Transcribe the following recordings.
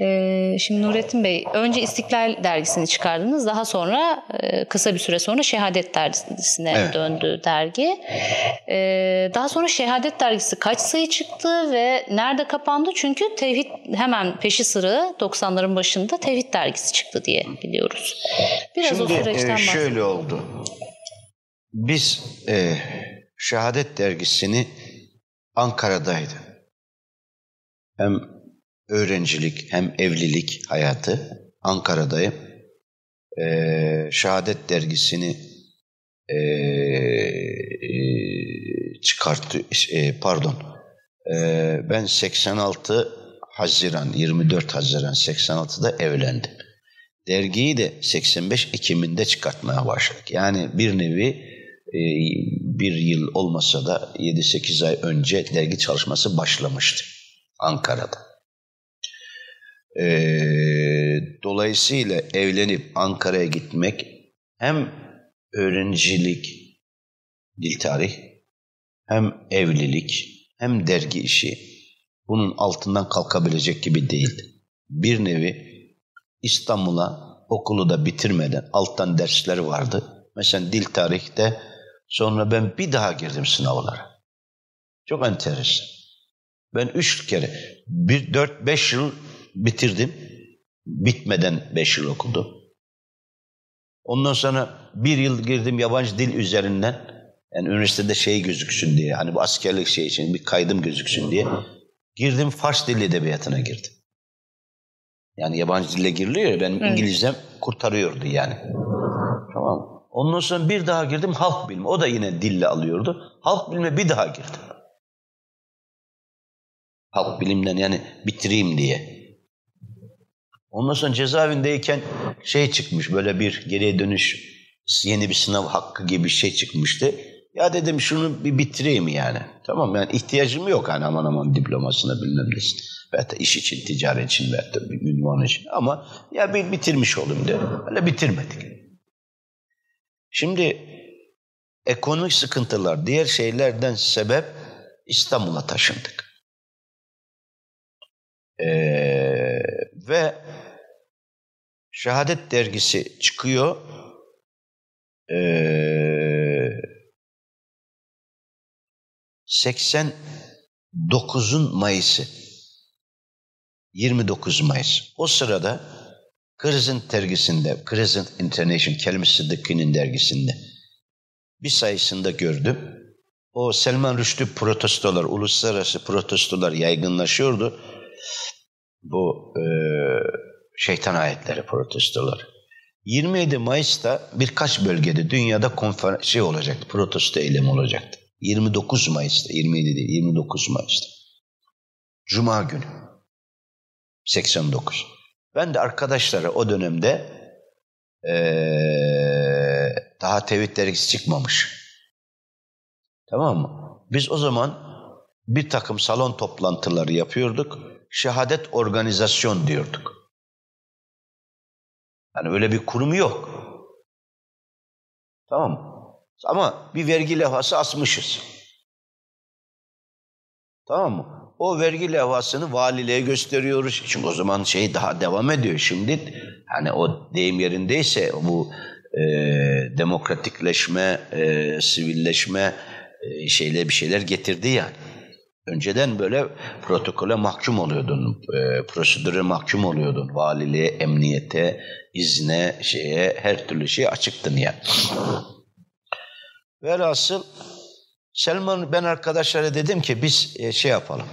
Ee, şimdi Nurettin Bey, önce İstiklal dergisini çıkardınız. Daha sonra e, kısa bir süre sonra Şehadet dergisine evet. döndü dergi. Ee, daha sonra Şehadet dergisi kaç sayı çıktı ve nerede kapandı? Çünkü Tevhid hemen peşi sıra 90'ların başında Tevhid dergisi çıktı diye biliyoruz. Biraz Şimdi, o süreçten e, şöyle oldu. Biz e, Şehadet dergisini Ankara'daydı. Hem öğrencilik hem evlilik hayatı Ankara'dayım. Ee, Şehadet dergisini e, e, çıkarttı, e, pardon, e, ben 86 Haziran, 24 Haziran 86'da evlendim. Dergiyi de 85 Ekim'inde çıkartmaya başladık. Yani bir nevi bir yıl olmasa da 7-8 ay önce dergi çalışması başlamıştı Ankara'da. Ee, dolayısıyla evlenip Ankara'ya gitmek hem öğrencilik, dil tarih, hem evlilik, hem dergi işi bunun altından kalkabilecek gibi değildi. Bir nevi İstanbul'a okulu da bitirmeden alttan dersler vardı. Mesela dil tarihte sonra ben bir daha girdim sınavlara. Çok enteresan. Ben üç kere, bir, dört, beş yıl bitirdim. Bitmeden beş yıl okudum. Ondan sonra bir yıl girdim yabancı dil üzerinden. Yani üniversitede şey gözüksün diye. Hani bu askerlik şey için bir kaydım gözüksün diye. Girdim Fars dil edebiyatına girdim. Yani yabancı dille giriliyor ya benim evet. İngilizcem kurtarıyordu yani. Tamam Ondan sonra bir daha girdim halk bilimi. O da yine dille alıyordu. Halk bilime bir daha girdim. Halk bilimden yani bitireyim diye. Ondan sonra cezaevindeyken şey çıkmış böyle bir geriye dönüş yeni bir sınav hakkı gibi bir şey çıkmıştı. Ya dedim şunu bir bitireyim yani. Tamam yani ihtiyacım yok hani aman aman diplomasına bilmem nesine. Veyahut iş için, ticaret için veyahut da bir ünvan için. Ama ya bir bitirmiş olayım dedim. Öyle bitirmedik. Şimdi ekonomik sıkıntılar, diğer şeylerden sebep İstanbul'a taşındık. Ee, ve Şehadet dergisi çıkıyor. Ee, 89'un Mayıs'ı. 29 Mayıs. O sırada Crescent dergisinde, Crescent International Kelime Sıddıkı'nın dergisinde bir sayısında gördüm. O Selman Rüştü protestolar, uluslararası protestolar yaygınlaşıyordu. Bu e, şeytan ayetleri, protestolar. 27 Mayıs'ta birkaç bölgede dünyada konferans şey olacaktı, protesto eylemi olacaktı. 29 Mayıs'ta, 27 değil, 29 Mayıs'ta. Cuma günü. 89. Ben de arkadaşlara o dönemde ee, daha tevhid dergisi çıkmamış. Tamam mı? Biz o zaman bir takım salon toplantıları yapıyorduk. Şehadet organizasyon diyorduk. Yani öyle bir kurum yok. Tamam Ama bir vergi levhası asmışız. Tamam mı? O vergi levhasını valiliğe gösteriyoruz. Çünkü o zaman şey daha devam ediyor. Şimdi hani o deyim yerindeyse bu e, demokratikleşme, e, sivilleşme e, şeyle bir şeyler getirdi yani. Önceden böyle protokole mahkum oluyordun, e, prosedüre mahkum oluyordun. Valiliğe, emniyete, izne, şeye, her türlü şey açıktın ya. Velhasıl Selman ben arkadaşlara dedim ki biz e, şey yapalım.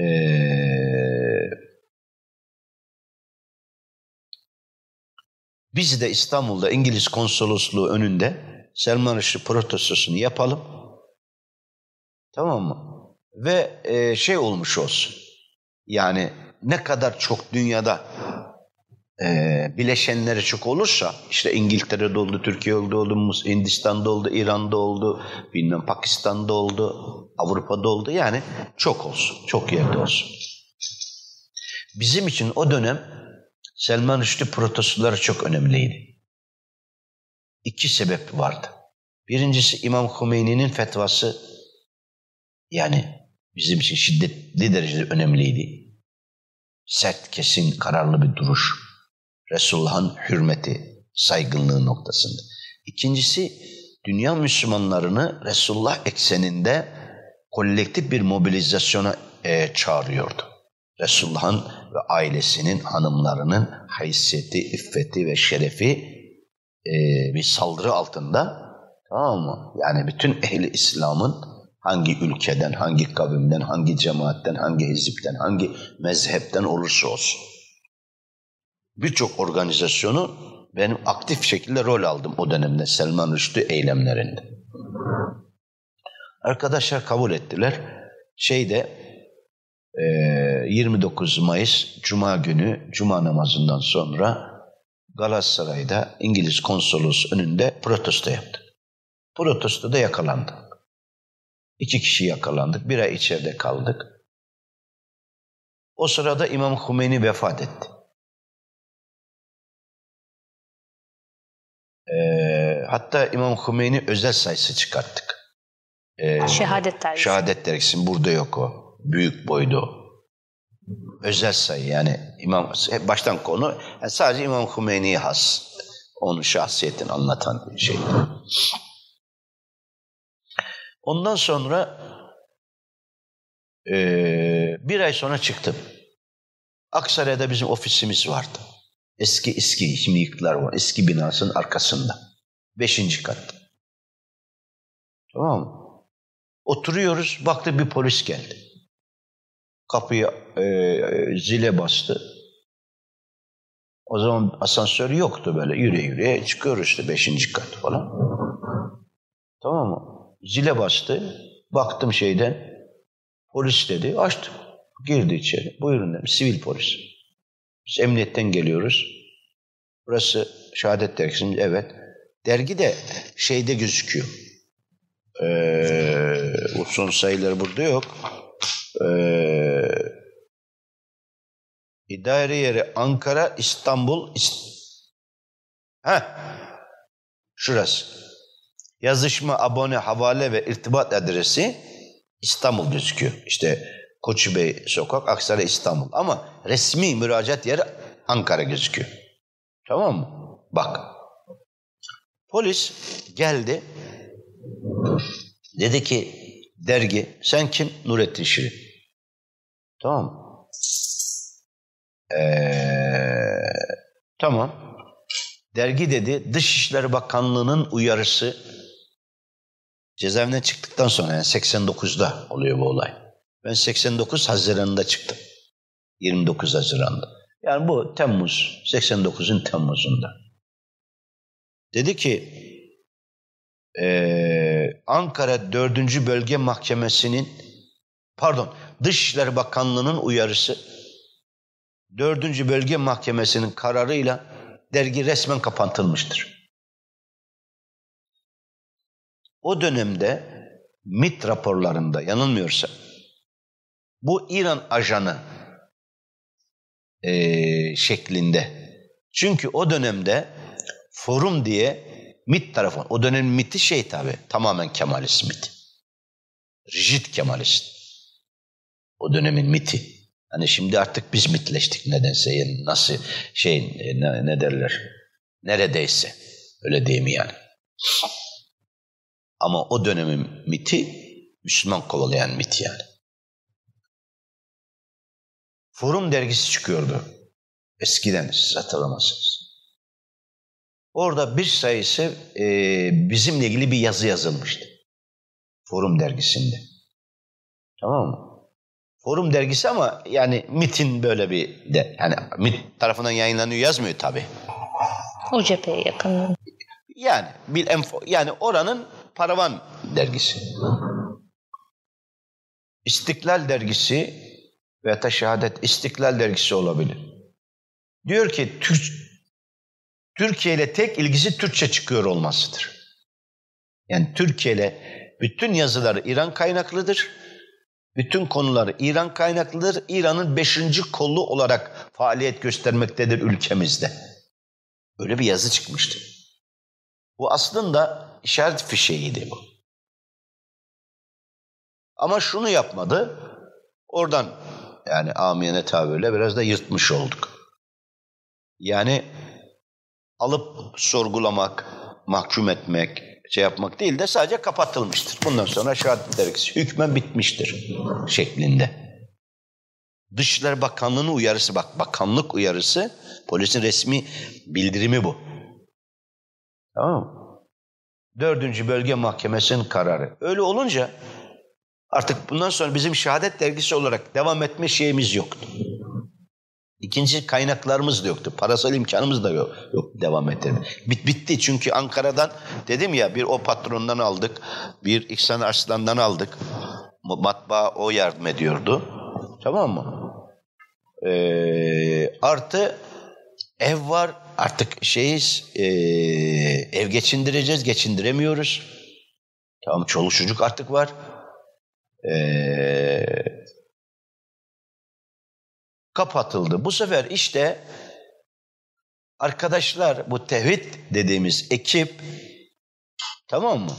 Ee, biz de İstanbul'da İngiliz konsolosluğu önünde Selman Rushdie protestosunu yapalım. Tamam mı? Ve e, şey olmuş olsun. Yani ne kadar çok dünyada e, bileşenleri çok olursa işte İngiltere'de oldu, Türkiye'de oldu, Hindistan'da oldu, İran'da oldu, bilmem Pakistan'da oldu, Avrupa'da oldu. Yani çok olsun, çok yerde olsun. Bizim için o dönem Selman Rushdie protestoları çok önemliydi. İki sebep vardı. Birincisi İmam Hümeyni'nin fetvası yani bizim için şiddetli derecede önemliydi. Sert, kesin, kararlı bir duruş. Resulullah'ın hürmeti, saygınlığı noktasında. İkincisi, dünya Müslümanlarını Resulullah ekseninde kolektif bir mobilizasyona e, çağırıyordu. Resulullah'ın ve ailesinin, hanımlarının haysiyeti, iffeti ve şerefi e, bir saldırı altında tamam mı? Yani bütün ehli İslam'ın hangi ülkeden, hangi kavimden, hangi cemaatten, hangi hizipten, hangi mezhepten olursa olsun. Birçok organizasyonu benim aktif şekilde rol aldım o dönemde Selman Rüştü eylemlerinde. Arkadaşlar kabul ettiler. Şeyde 29 Mayıs Cuma günü Cuma namazından sonra Galatasaray'da İngiliz konsolos önünde protesto yaptık. Protestoda yakalandık. İki kişi yakalandık. Bir ay içeride kaldık. O sırada İmam Hümeyni vefat etti. Ee, hatta İmam Hümeyni özel sayısı çıkarttık. Ee, şehadet dergisi. Şehadet dergisi. Burada yok o. Büyük boydu Özel sayı yani İmam baştan konu yani sadece İmam Hümeyni'ye has. Onun şahsiyetini anlatan şey. Ondan sonra e, bir ay sonra çıktım. Aksaray'da bizim ofisimiz vardı. Eski eski şimdi yıktılar var. Eski binasının arkasında. Beşinci kat. Tamam mı? Oturuyoruz. Baktı bir polis geldi. Kapıyı e, zile bastı. O zaman asansör yoktu böyle. Yürüye yürüye çıkıyoruz işte beşinci kat falan. Tamam mı? Zile bastı. Baktım şeyden. Polis dedi. Açtım. Girdi içeri. Buyurun dedim. Sivil polis. Biz emniyetten geliyoruz. Burası şehadet dergisinin evet. Dergi de şeyde gözüküyor. Ee, o son sayıları burada yok. Ee, idare yeri Ankara, İstanbul, İst ha şurası. Yazışma, abone, havale ve irtibat adresi İstanbul gözüküyor. İşte Koçubey Sokak, Aksaray, İstanbul. Ama resmi müracaat yeri Ankara gözüküyor. Tamam mı? Bak. Polis geldi. Dedi ki dergi sen kim? Nurettin Şirin. Tamam? Ee, tamam. Dergi dedi Dışişleri Bakanlığı'nın uyarısı cezaevinden çıktıktan sonra yani 89'da oluyor bu olay. Ben 89 Haziran'da çıktım. 29 Haziran'da. Yani bu Temmuz, 89'un Temmuz'unda. Dedi ki ee, Ankara 4. Bölge Mahkemesi'nin pardon Dışişleri Bakanlığı'nın uyarısı 4. Bölge Mahkemesi'nin kararıyla dergi resmen kapatılmıştır. O dönemde MIT raporlarında yanılmıyorsa bu İran ajanı e, şeklinde. Çünkü o dönemde forum diye MIT tarafı, o dönemin MIT'i şey tabi tamamen Kemalist MIT. Rigid Kemalist. O dönemin MIT'i. Hani şimdi artık biz mitleştik nedense. Yani nasıl şey ne, ne derler? Neredeyse. Öyle değil mi yani? Ama o dönemin MIT'i Müslüman kovalayan MIT yani. Forum dergisi çıkıyordu. Eskiden siz hatırlamazsınız. Orada bir sayısı e, bizimle ilgili bir yazı yazılmıştı. Forum dergisinde. Tamam mı? Forum dergisi ama yani MIT'in böyle bir de yani MIT tarafından yayınlanıyor yazmıyor tabi. O cepheye yakın. Yani enfo yani oranın paravan dergisi. İstiklal dergisi veya da şehadet İstiklal dergisi olabilir. Diyor ki Türk Türkiye ile tek ilgisi Türkçe çıkıyor olmasıdır. Yani Türkiye ile bütün yazıları İran kaynaklıdır. Bütün konuları İran kaynaklıdır. İran'ın beşinci kolu olarak faaliyet göstermektedir ülkemizde. Öyle bir yazı çıkmıştı. Bu aslında işaret fişeğiydi bu. Ama şunu yapmadı. Oradan yani amiyane tabirle biraz da yırtmış olduk. Yani alıp sorgulamak, mahkum etmek, şey yapmak değil de sadece kapatılmıştır. Bundan sonra şehadet dergisi hükmen bitmiştir şeklinde. Dışişleri Bakanlığı'nın uyarısı bak bakanlık uyarısı polisin resmi bildirimi bu. Tamam mı? Dördüncü Bölge Mahkemesi'nin kararı. Öyle olunca artık bundan sonra bizim şehadet dergisi olarak devam etme şeyimiz yoktu. İkinci kaynaklarımız da yoktu. Parasal imkanımız da yok, yok devam ettirme. Bit, bitti çünkü Ankara'dan dedim ya bir o patrondan aldık. Bir İhsan Arslan'dan aldık. Matbaa o yardım ediyordu. Tamam mı? Ee, artı ev var. Artık şeyiz. E, ev geçindireceğiz. Geçindiremiyoruz. Tamam çoluk çocuk artık var. Eee kapatıldı. Bu sefer işte arkadaşlar bu tevhid dediğimiz ekip tamam mı?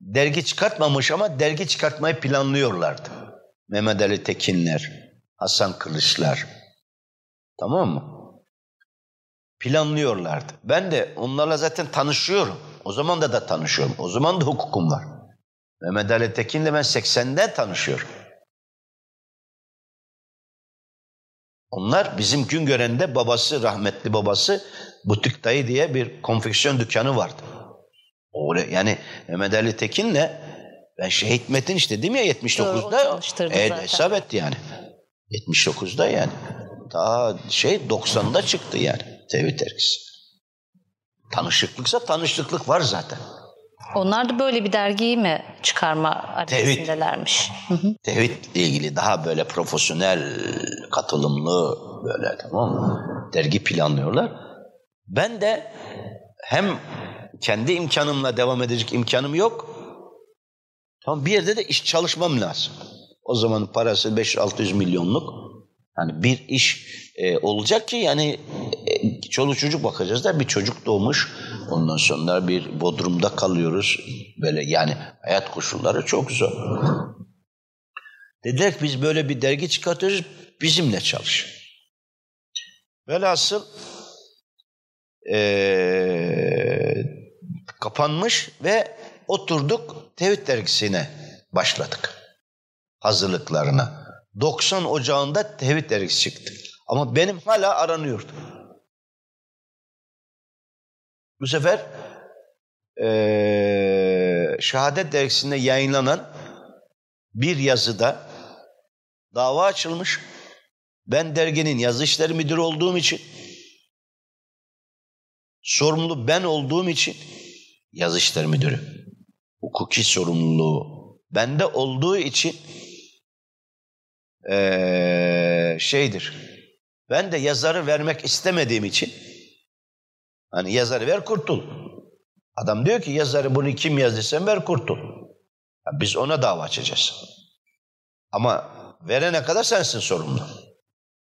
Dergi çıkartmamış ama dergi çıkartmayı planlıyorlardı. Mehmet Ali Tekinler, Hasan Kılıçlar. Tamam mı? Planlıyorlardı. Ben de onlarla zaten tanışıyorum. O zaman da da tanışıyorum. O zaman da hukukum var. Mehmet Ali Tekin'le ben 80'de tanışıyorum. Onlar bizim gün görende babası, rahmetli babası Butik Dayı diye bir konfeksiyon dükkanı vardı. Öyle, yani Mehmet Ali Tekin'le ben Şehit Metin işte değil mi ya 79'da evet, hesap etti yani. 79'da yani. Daha şey 90'da çıktı yani Tevhid dergisi. Tanışıklıksa tanışıklık var zaten. Onlar da böyle bir dergiyi mi çıkarma arifesindelermiş? Tevhid ile ilgili daha böyle profesyonel, katılımlı böyle tamam mı? Dergi planlıyorlar. Ben de hem kendi imkanımla devam edecek imkanım yok. Tamam bir yerde de iş çalışmam lazım. O zaman parası 500-600 milyonluk. Yani bir iş e, olacak ki yani çoluk çocuk bakacağız da bir çocuk doğmuş. Ondan sonra bir bodrumda kalıyoruz. Böyle yani hayat koşulları çok zor. Dediler ki biz böyle bir dergi çıkartıyoruz bizimle çalış. Velhasıl ee, kapanmış ve oturduk Tevhid dergisine başladık hazırlıklarına. 90 Ocağı'nda Tevhid dergisi çıktı. Ama benim hala aranıyordu. Bu sefer ee, Şehadet dergisinde yayınlanan bir yazıda dava açılmış. Ben derginin yazı işleri müdürü olduğum için sorumlu ben olduğum için yazı işleri müdürü. Hukuki sorumluluğu bende olduğu için ee, şeydir. Ben de yazarı vermek istemediğim için hani yazarı ver kurtul. Adam diyor ki yazarı bunu kim yazdıysa ver kurtul. Ya biz ona dava açacağız. Ama verene kadar sensin sorumlu.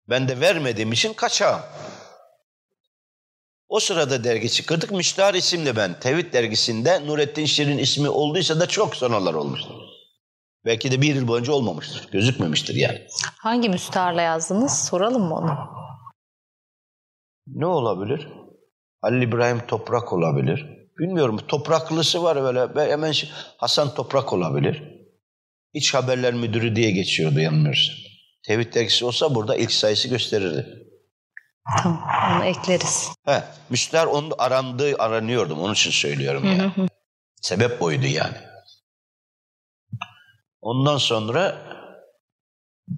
Ben de vermediğim için kaçağım. O sırada dergi çıkardık. Müştahar isimli ben. Tevhid dergisinde Nurettin Şirin ismi olduysa da çok sonralar olmuştur. Belki de bir yıl boyunca olmamıştır. Gözükmemiştir yani. Hangi müstaharla yazdınız? Soralım mı onu? Ne olabilir? Halil İbrahim Toprak olabilir. Bilmiyorum. Topraklısı var böyle. Hemen Hasan Toprak olabilir. İç Haberler Müdürü diye geçiyordu yanılmıyorsam. Tevhid dergisi olsa burada ilk sayısı gösterirdi. Tamam, onu ekleriz. He, Müstahar onu arandığı aranıyordum. Onun için söylüyorum yani. Sebep oydu yani. Ondan sonra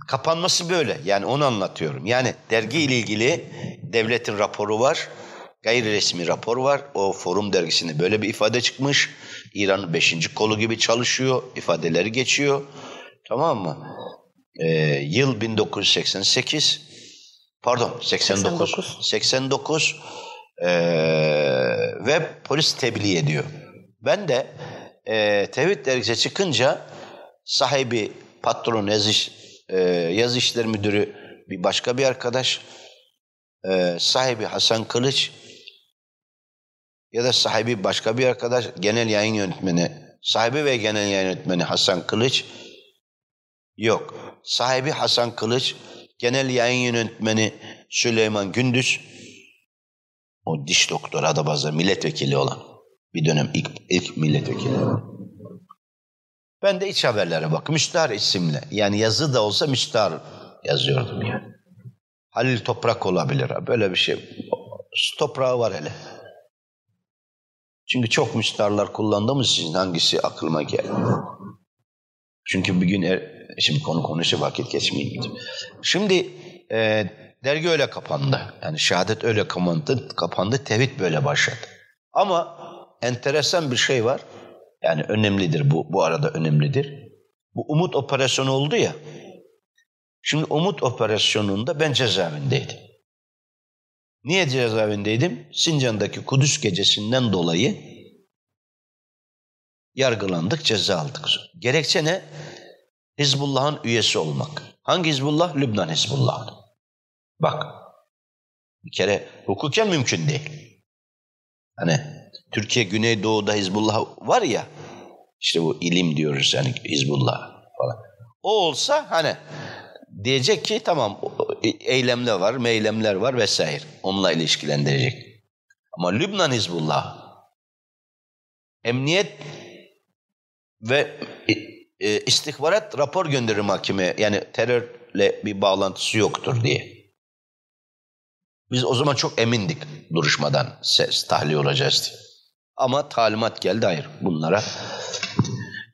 kapanması böyle. Yani onu anlatıyorum. Yani dergi ile ilgili devletin raporu var. Gayri resmi rapor var. O Forum dergisinde böyle bir ifade çıkmış. İran'ın beşinci kolu gibi çalışıyor. ifadeleri geçiyor. Tamam mı? Ee, yıl 1988. Pardon 89. 89. 89 ee, ve polis tebliğ ediyor. Ben de e, Tevhid dergisi çıkınca sahibi, patron, yazı, e, yazı işleri müdürü bir başka bir arkadaş, e, sahibi Hasan Kılıç ya da sahibi başka bir arkadaş, genel yayın yönetmeni, sahibi ve genel yayın yönetmeni Hasan Kılıç yok. sahibi Hasan Kılıç, genel yayın yönetmeni Süleyman Gündüz, o diş doktoru Adapazarı milletvekili olan bir dönem ilk, ilk milletvekili. Ben de iç haberlere bak. Müstahar isimle. Yani yazı da olsa müstahar yazıyordum yani. Halil Toprak olabilir. Böyle bir şey. Toprağı var hele. Çünkü çok müstaharlar kullandığımız için hangisi aklıma geldi. Çünkü bir gün er, şimdi konu konuşu vakit geçmeyeyim. Şimdi e, dergi öyle kapandı. Yani şehadet öyle kapandı, kapandı. Tevhid böyle başladı. Ama enteresan bir şey var. Yani önemlidir bu, bu arada önemlidir. Bu umut operasyonu oldu ya. Şimdi umut operasyonunda ben cezaevindeydim. Niye cezaevindeydim? Sincan'daki Kudüs gecesinden dolayı yargılandık, ceza aldık. Gerekçe ne? Hizbullah'ın üyesi olmak. Hangi Hizbullah? Lübnan Hizbullah'ın. Bak, bir kere hukuken mümkün değil. Hani Türkiye Güneydoğu'da Hizbullah var ya, işte bu ilim diyoruz yani Hizbullah falan. O olsa hani diyecek ki tamam eylemler var, meylemler var vesaire. Onunla ilişkilendirecek. Ama Lübnan Hizbullah emniyet ve e, istihbarat rapor gönderir mahkemeye. Yani terörle bir bağlantısı yoktur diye. Biz o zaman çok emindik duruşmadan ses tahliye olacağız diye. Ama talimat geldi hayır bunlara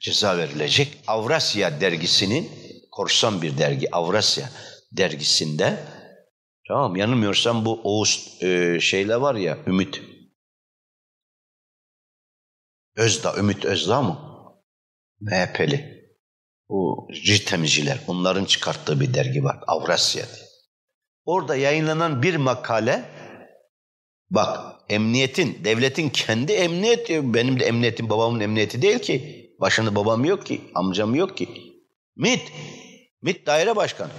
ceza verilecek. Avrasya dergisinin korsan bir dergi Avrasya dergisinde tamam yanılmıyorsam bu Oğuz e, şeyle var ya Ümit Özda Ümit Özda mı? MHP'li. Bu temizciler onların çıkarttığı bir dergi var Avrasya diye. Orada yayınlanan bir makale bak emniyetin, devletin kendi emniyeti, benim de emniyetim babamın emniyeti değil ki. Başında babam yok ki, amcam yok ki. MIT, MIT daire başkanı.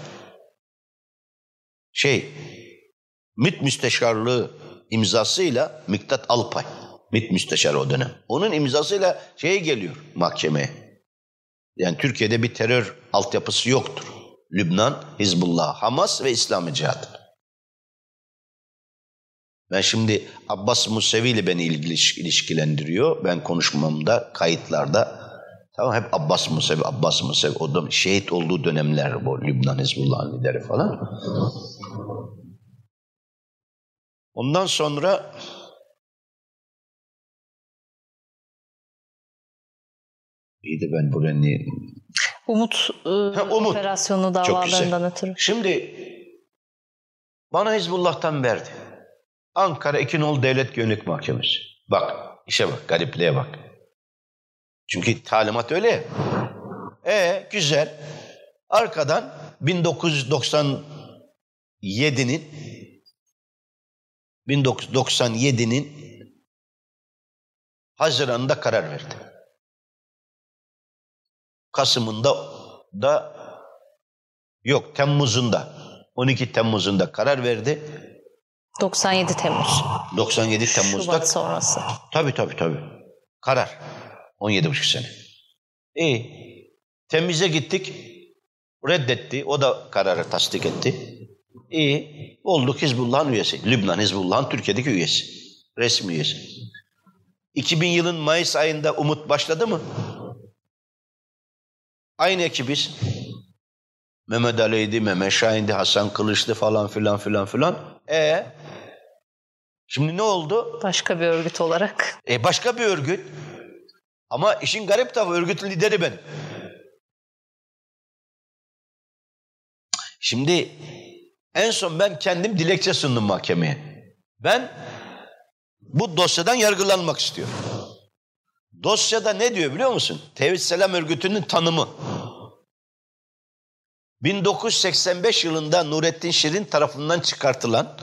Şey, MIT müsteşarlığı imzasıyla Miktat Alpay, MIT müsteşarı o dönem. Onun imzasıyla şeye geliyor mahkemeye. Yani Türkiye'de bir terör altyapısı yoktur. Lübnan, Hizbullah, Hamas ve İslami Cihat. Ben şimdi Abbas Musevi ile beni ilişkilendiriyor. Ben konuşmamda, kayıtlarda tamam hep Abbas Musevi, Abbas Musevi o da şehit olduğu dönemler bu Lübnan Hizbullah lideri falan. Ondan sonra İyiydi ben buraya niye... Umut, e, ha, Umut. operasyonu davalarından ötürü. Şimdi bana Hizbullah'tan verdi. Ankara İkinol Devlet Güvenlik Mahkemesi. Bak, işe bak, garipliğe bak. Çünkü talimat öyle. E güzel. Arkadan 1997'nin 1997'nin Haziran'da karar verdi. Kasım'ında da yok Temmuz'unda 12 Temmuz'unda karar verdi. 97 Temmuz. 97 Temmuz'da. Şubat sonrası. Tabii tabii tabii. Karar. 17,5 sene. İyi. Temize gittik. Reddetti. O da kararı tasdik etti. İyi. Olduk Hizbullah'ın üyesi. Lübnan Hizbullah'ın Türkiye'deki üyesi. Resmi üyesi. 2000 yılın Mayıs ayında Umut başladı mı? Aynı ekibiz. Mehmet Ali'ydi, Mehmet Şahin'di, Hasan Kılıç'tı falan filan filan filan. E Şimdi ne oldu? Başka bir örgüt olarak. E başka bir örgüt. Ama işin garip tarafı örgütün lideri ben. Şimdi en son ben kendim dilekçe sundum mahkemeye. Ben bu dosyadan yargılanmak istiyorum. Dosyada ne diyor biliyor musun? Tevhid Selam Örgütü'nün tanımı. 1985 yılında Nurettin Şirin tarafından çıkartılan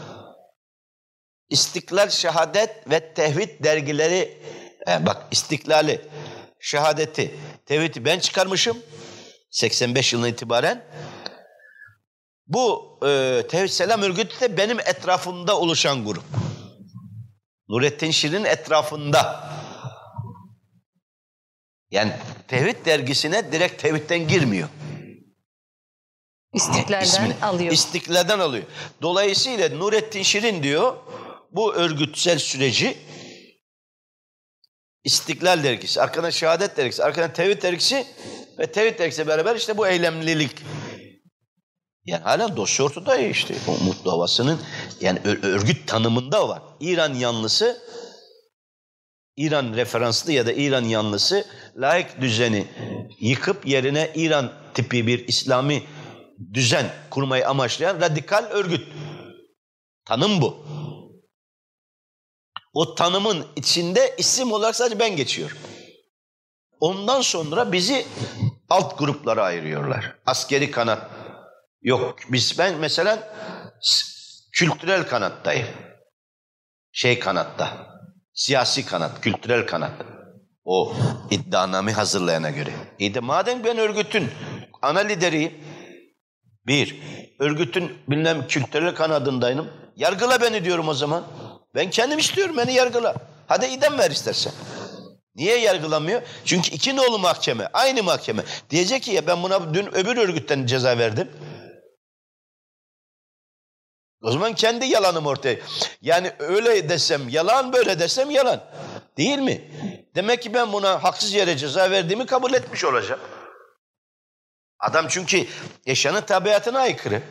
İstiklal Şehadet ve Tevhid dergileri e, bak İstiklali, Şehadeti, Tevhid'i ben çıkarmışım 85 yılından itibaren. Bu e, Tevhid Selam Örgütü de benim etrafımda oluşan grup. Nurettin Şirin etrafında. Yani Tevhid dergisine direkt Tevhid'den girmiyor. İstiklal'den ismini, alıyor. İstiklal'den alıyor. Dolayısıyla Nurettin Şirin diyor bu örgütsel süreci İstiklal dergisi, arkadan şehadet dergisi, arkadan tevhid dergisi ve tevhid dergisi beraber işte bu eylemlilik. Yani hala dosya ortada işte. O mutlu havasının yani örgüt tanımında var. İran yanlısı, İran referanslı ya da İran yanlısı laik düzeni yıkıp yerine İran tipi bir İslami düzen kurmayı amaçlayan radikal örgüt. Tanım bu. O tanımın içinde isim olarak sadece ben geçiyorum. Ondan sonra bizi alt gruplara ayırıyorlar. Askeri kanat yok. Biz ben mesela kültürel kanattayım. Şey kanatta. Siyasi kanat, kültürel kanat. O iddianame hazırlayana göre. İyi de madem ben örgütün ana lideriyim, bir, örgütün bilmem kültürel kanadındayım, yargıla beni diyorum o zaman. Ben kendim istiyorum beni yargıla. Hadi idam ver istersen. Niye yargılamıyor? Çünkü iki nolu mahkeme, aynı mahkeme. Diyecek ki ya ben buna dün öbür örgütten ceza verdim. O zaman kendi yalanım ortaya. Yani öyle desem yalan, böyle desem yalan. Değil mi? Demek ki ben buna haksız yere ceza verdiğimi kabul etmiş olacağım. Adam çünkü yaşanın tabiatına aykırı.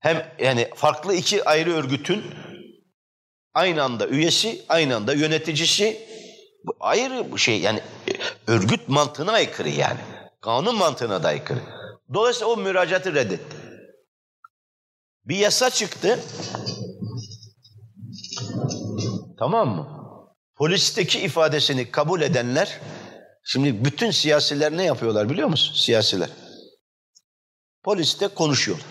Hem yani farklı iki ayrı örgütün Aynı anda üyesi, aynı anda yöneticisi. Bu ayrı bir şey yani e, örgüt mantığına aykırı yani. Kanun mantığına da aykırı. Dolayısıyla o müracaatı reddetti. Bir yasa çıktı. Tamam mı? Polisteki ifadesini kabul edenler, şimdi bütün siyasiler ne yapıyorlar biliyor musun? Siyasiler. Poliste konuşuyorlar.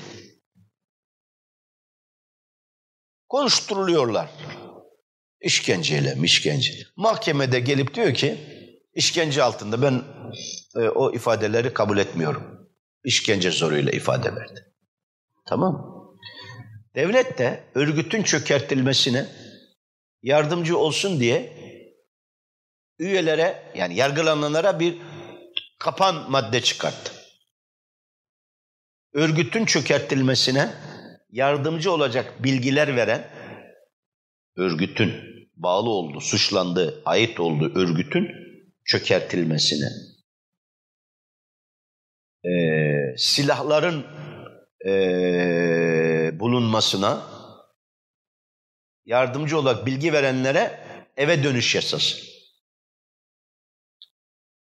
Konuşturuluyorlar. İşkenceyle, işkence. Mahkemede gelip diyor ki, işkence altında ben e, o ifadeleri kabul etmiyorum. İşkence zoruyla ifade verdi. Tamam Devlet de örgütün çökertilmesine yardımcı olsun diye üyelere yani yargılananlara bir kapan madde çıkarttı. Örgütün çökertilmesine yardımcı olacak bilgiler veren örgütün bağlı olduğu, suçlandığı, ait olduğu örgütün çökertilmesine, e, silahların e, bulunmasına, yardımcı olarak bilgi verenlere eve dönüş yasası.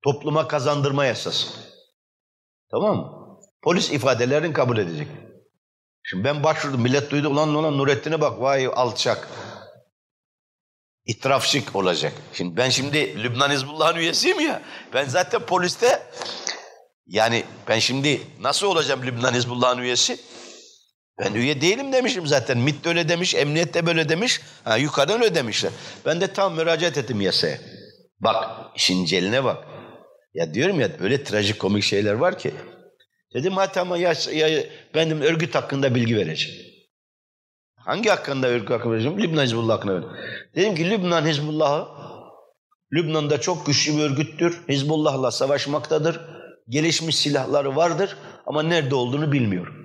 Topluma kazandırma yasası. Tamam mı? Polis ifadelerini kabul edecek. Şimdi ben başvurdum. Millet duydu. Ulan ulan Nurettin'e bak. Vay alçak. İtirafçık olacak. Şimdi ben şimdi Lübnan Hizbullah'ın üyesiyim ya. Ben zaten poliste yani ben şimdi nasıl olacağım Lübnan Hizbullah'ın üyesi? Ben üye değilim demişim zaten. MİT de öyle demiş, emniyet de böyle demiş. Ha, yukarıdan öyle demişler. Ben de tam müracaat ettim yasaya. Bak işin celine bak. Ya diyorum ya öyle trajik komik şeyler var ki. Dedim hadi ama ya, ya, benim örgüt hakkında bilgi vereceğim. Hangi hakkında örgüt hakkında vereceğim? Lübnan Hizbullah hakkında vereceğim. Dedim ki Lübnan Hizbullah'ı Lübnan'da çok güçlü bir örgüttür. Hizbullah'la savaşmaktadır. Gelişmiş silahları vardır ama nerede olduğunu bilmiyorum.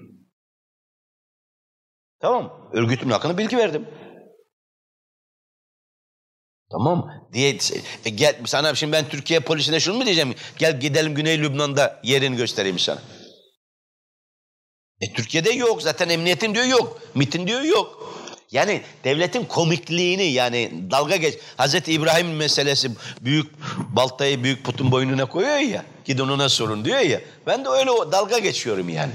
Tamam Örgütümün hakkında bilgi verdim. Tamam diye e, gel sana şimdi ben Türkiye polisine şunu mu diyeceğim? Gel gidelim Güney Lübnan'da yerini göstereyim sana. E Türkiye'de yok zaten emniyetin diyor yok. MIT'in diyor yok. Yani devletin komikliğini yani dalga geç. Hazreti İbrahim meselesi büyük baltayı büyük putun boynuna koyuyor ya. Gidin ona sorun diyor ya. Ben de öyle dalga geçiyorum yani.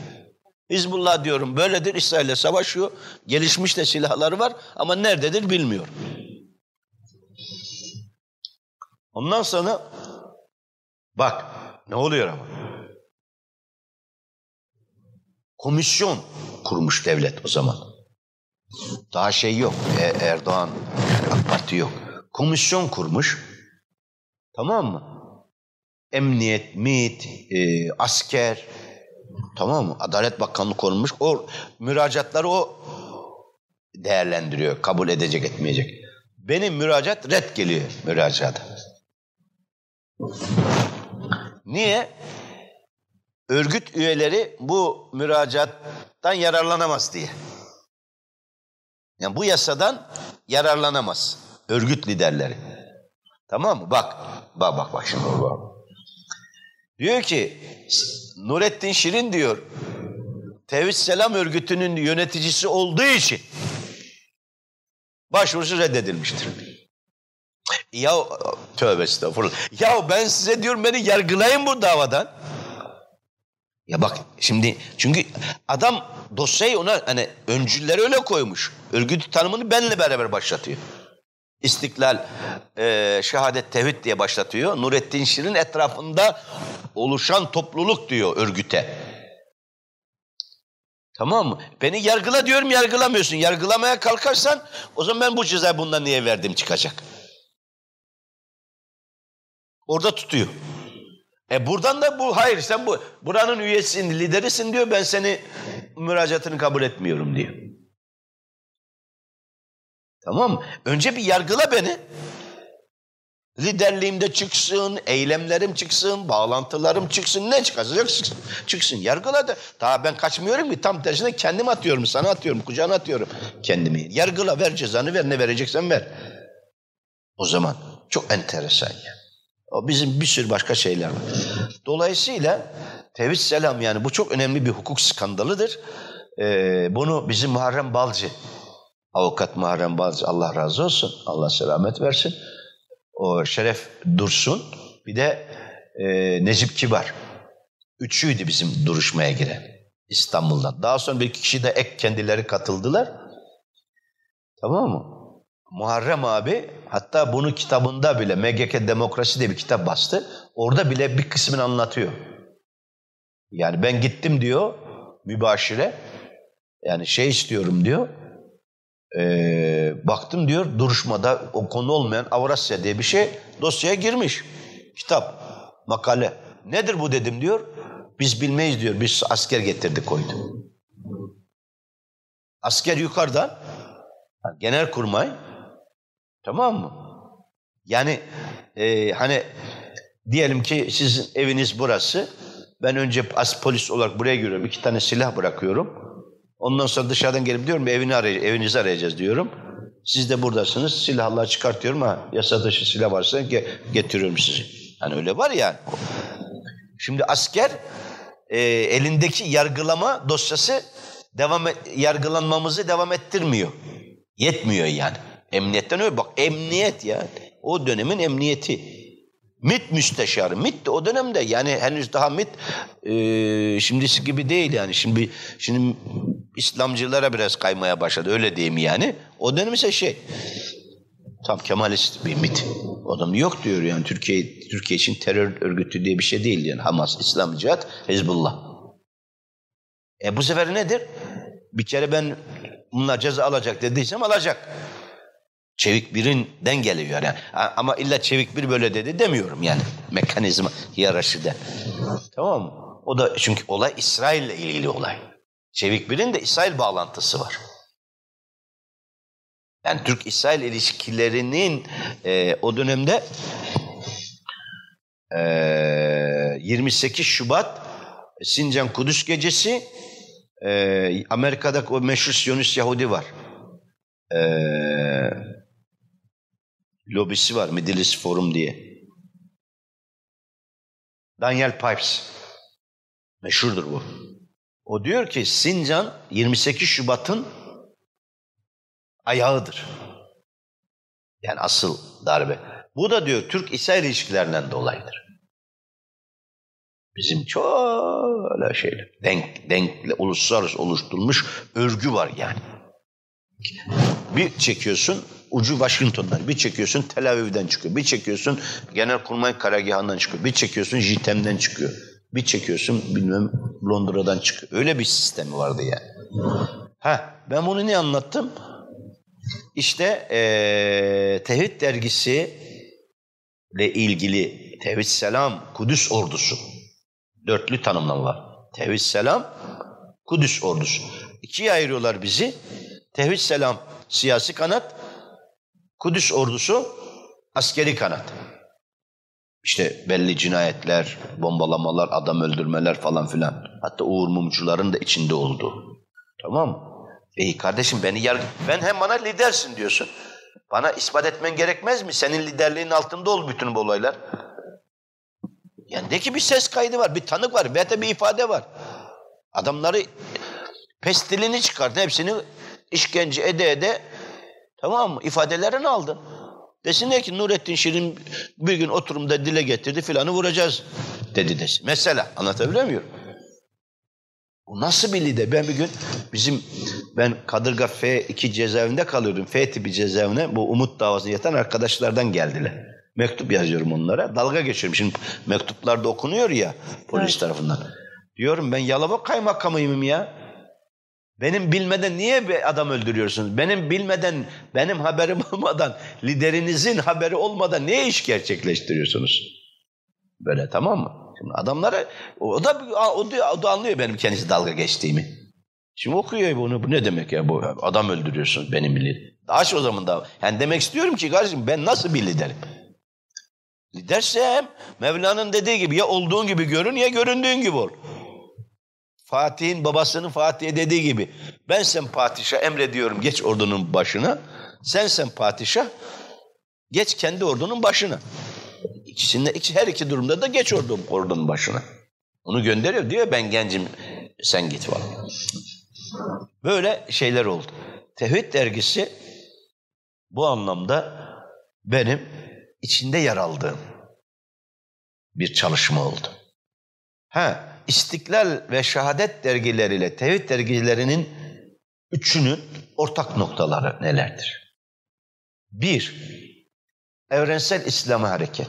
Hizbullah diyorum böyledir İsrail'le savaşıyor. Gelişmiş de silahları var ama nerededir bilmiyorum. Ondan sonra bak ne oluyor ama. Komisyon kurmuş devlet o zaman. Daha şey yok. E, Erdoğan AK Parti yok. Komisyon kurmuş. Tamam mı? Emniyet, MİT, e, asker, tamam mı? Adalet Bakanlığı konulmuş. O müracaatları o değerlendiriyor. Kabul edecek, etmeyecek. Benim müracaat red geliyor müracaata. Niye? Örgüt üyeleri bu müracaattan yararlanamaz diye. Yani bu yasadan yararlanamaz örgüt liderleri. Tamam mı? Bak, bak bak bak şimdi bak. Diyor ki Nurettin Şirin diyor Tevhid Selam örgütünün yöneticisi olduğu için başvurusu reddedilmiştir. Ya tövbe estağfurullah. Ya ben size diyorum beni yargılayın bu davadan. Ya bak şimdi çünkü adam dosyayı ona hani öncülleri öyle koymuş. Örgüt tanımını benle beraber başlatıyor. İstiklal, e, şehadet, tevhid diye başlatıyor. Nurettin Şirin etrafında oluşan topluluk diyor örgüte. Tamam mı? Beni yargıla diyorum yargılamıyorsun. Yargılamaya kalkarsan o zaman ben bu cezayı bundan niye verdim çıkacak. Orada tutuyor. E buradan da bu hayır sen bu buranın üyesisin, liderisin diyor. Ben seni müracaatını kabul etmiyorum diyor. Tamam? Önce bir yargıla beni. Liderliğimde çıksın, eylemlerim çıksın, bağlantılarım çıksın, ne çıkacak çıksın. çıksın. Yargıla da. Daha ben kaçmıyorum ki tam tersine kendim atıyorum, sana atıyorum, kucağına atıyorum kendimi. Yargıla, ver cezanı ver, ne vereceksen ver. O zaman çok enteresan yani. Bizim bir sürü başka şeyler var. Dolayısıyla tevhid selam yani bu çok önemli bir hukuk skandalıdır. Ee, bunu bizim Muharrem Balcı, avukat Muharrem Balcı Allah razı olsun, Allah selamet versin. O Şeref Dursun, bir de e, Necip Kibar. Üçüydü bizim duruşmaya giren İstanbul'dan. Daha sonra bir iki kişi de ek kendileri katıldılar. Tamam mı? Muharrem abi hatta bunu kitabında bile MGK Demokrasi diye bir kitap bastı. Orada bile bir kısmını anlatıyor. Yani ben gittim diyor mübaşire. Yani şey istiyorum diyor. Ee, baktım diyor duruşmada o konu olmayan Avrasya diye bir şey dosyaya girmiş. Kitap, makale. Nedir bu dedim diyor. Biz bilmeyiz diyor. Biz asker getirdik koydu. Asker yukarıdan genel kurmay Tamam mı? Yani e, hani diyelim ki sizin eviniz burası. Ben önce as polis olarak buraya giriyorum. iki tane silah bırakıyorum. Ondan sonra dışarıdan gelip diyorum evini aray evinizi arayacağız diyorum. Siz de buradasınız. Silahlar çıkartıyorum ha yasa dışı silah varsa ge getiriyorum sizi. Hani öyle var ya. Şimdi asker e, elindeki yargılama dosyası devam et, yargılanmamızı devam ettirmiyor. Yetmiyor yani. Emniyetten öyle bak emniyet ya. O dönemin emniyeti. MIT müsteşarı. MIT de o dönemde yani henüz daha MIT e, şimdisi gibi değil yani. Şimdi şimdi İslamcılara biraz kaymaya başladı öyle diyeyim yani. O dönem ise şey tam Kemalist bir MIT. O adam yok diyor yani Türkiye Türkiye için terör örgütü diye bir şey değil yani. Hamas, İslam Cihat, Hezbollah. E bu sefer nedir? Bir kere ben bunlar ceza alacak dediysem alacak. Çevik birinden geliyor yani. Ama illa çevik bir böyle dedi demiyorum yani. Mekanizma hiyerarşide. Tamam mı? O da çünkü olay İsrail ile ilgili olay. Çevik birin de İsrail bağlantısı var. Yani Türk-İsrail ilişkilerinin e, o dönemde e, 28 Şubat Sincan Kudüs Gecesi e, Amerika'da o meşhur Siyonist Yahudi var. Eee lobisi var Middle East Forum diye. Daniel Pipes. Meşhurdur bu. O diyor ki Sincan 28 Şubat'ın ayağıdır. Yani asıl darbe. Bu da diyor Türk-İsrail ilişkilerinden dolayıdır. Bizim çok öyle şeyler. Denk, denkle uluslararası oluşturulmuş örgü var yani. Bir çekiyorsun ucu Washington'dan. Bir çekiyorsun Tel Aviv'den çıkıyor. Bir çekiyorsun Genelkurmay Karargahı'ndan çıkıyor. Bir çekiyorsun JITEM'den çıkıyor. Bir çekiyorsun bilmem Londra'dan çıkıyor. Öyle bir sistemi vardı yani. Ha, ben bunu ne anlattım? İşte ee, Tevhid dergisi ile ilgili Tevhid Selam Kudüs ordusu. Dörtlü tanımlama var. Tevhid Selam Kudüs ordusu. İkiye ayırıyorlar bizi. Tevhid Selam siyasi kanat, Kudüs ordusu askeri kanat. işte belli cinayetler, bombalamalar, adam öldürmeler falan filan. Hatta Uğur Mumcuların da içinde oldu. Tamam mı? İyi kardeşim beni yargı... Ben hem bana lidersin diyorsun. Bana ispat etmen gerekmez mi? Senin liderliğin altında ol bütün bu olaylar. Yani de ki bir ses kaydı var, bir tanık var veya da bir ifade var. Adamları pestilini çıkardı, hepsini işkence ede ede tamam mı? İfadelerini aldın. Desinler ki Nurettin Şirin bir gün oturumda dile getirdi filanı vuracağız dedi desin. Mesela anlatabiliyor muyum? Bu nasıl bir lider? Ben bir gün bizim ben Kadırga F2 cezaevinde kalıyordum. F tipi cezaevine bu Umut davasını yatan arkadaşlardan geldiler. Mektup yazıyorum onlara. Dalga geçiyorum. Şimdi mektuplarda okunuyor ya polis evet. tarafından. Diyorum ben Yalova kaymakamıyım ya. Benim bilmeden niye bir adam öldürüyorsunuz? Benim bilmeden, benim haberim olmadan, liderinizin haberi olmadan niye iş gerçekleştiriyorsunuz? Böyle tamam mı? Şimdi adamlara, o da, o da, o da anlıyor benim kendisi dalga geçtiğimi. Şimdi okuyor bunu, bu ne demek ya bu adam öldürüyorsunuz benim liderim. Aç o zaman da. Yani demek istiyorum ki kardeşim ben nasıl bir liderim? Lidersem Mevla'nın dediği gibi ya olduğun gibi görün ya göründüğün gibi ol. Fatih'in babasının Fatih'e dediği gibi ben sen padişah emrediyorum geç ordunun başına. Sen sen padişah geç kendi ordunun başına. İkisinde, her iki durumda da geç ordunun, ordunun başına. Onu gönderiyor diyor ben gencim sen git falan. Böyle şeyler oldu. Tevhid dergisi bu anlamda benim içinde yer aldığım bir çalışma oldu. Ha, İstiklal ve Şehadet dergileriyle Tevhid dergilerinin üçünün ortak noktaları nelerdir? Bir, evrensel İslam hareket.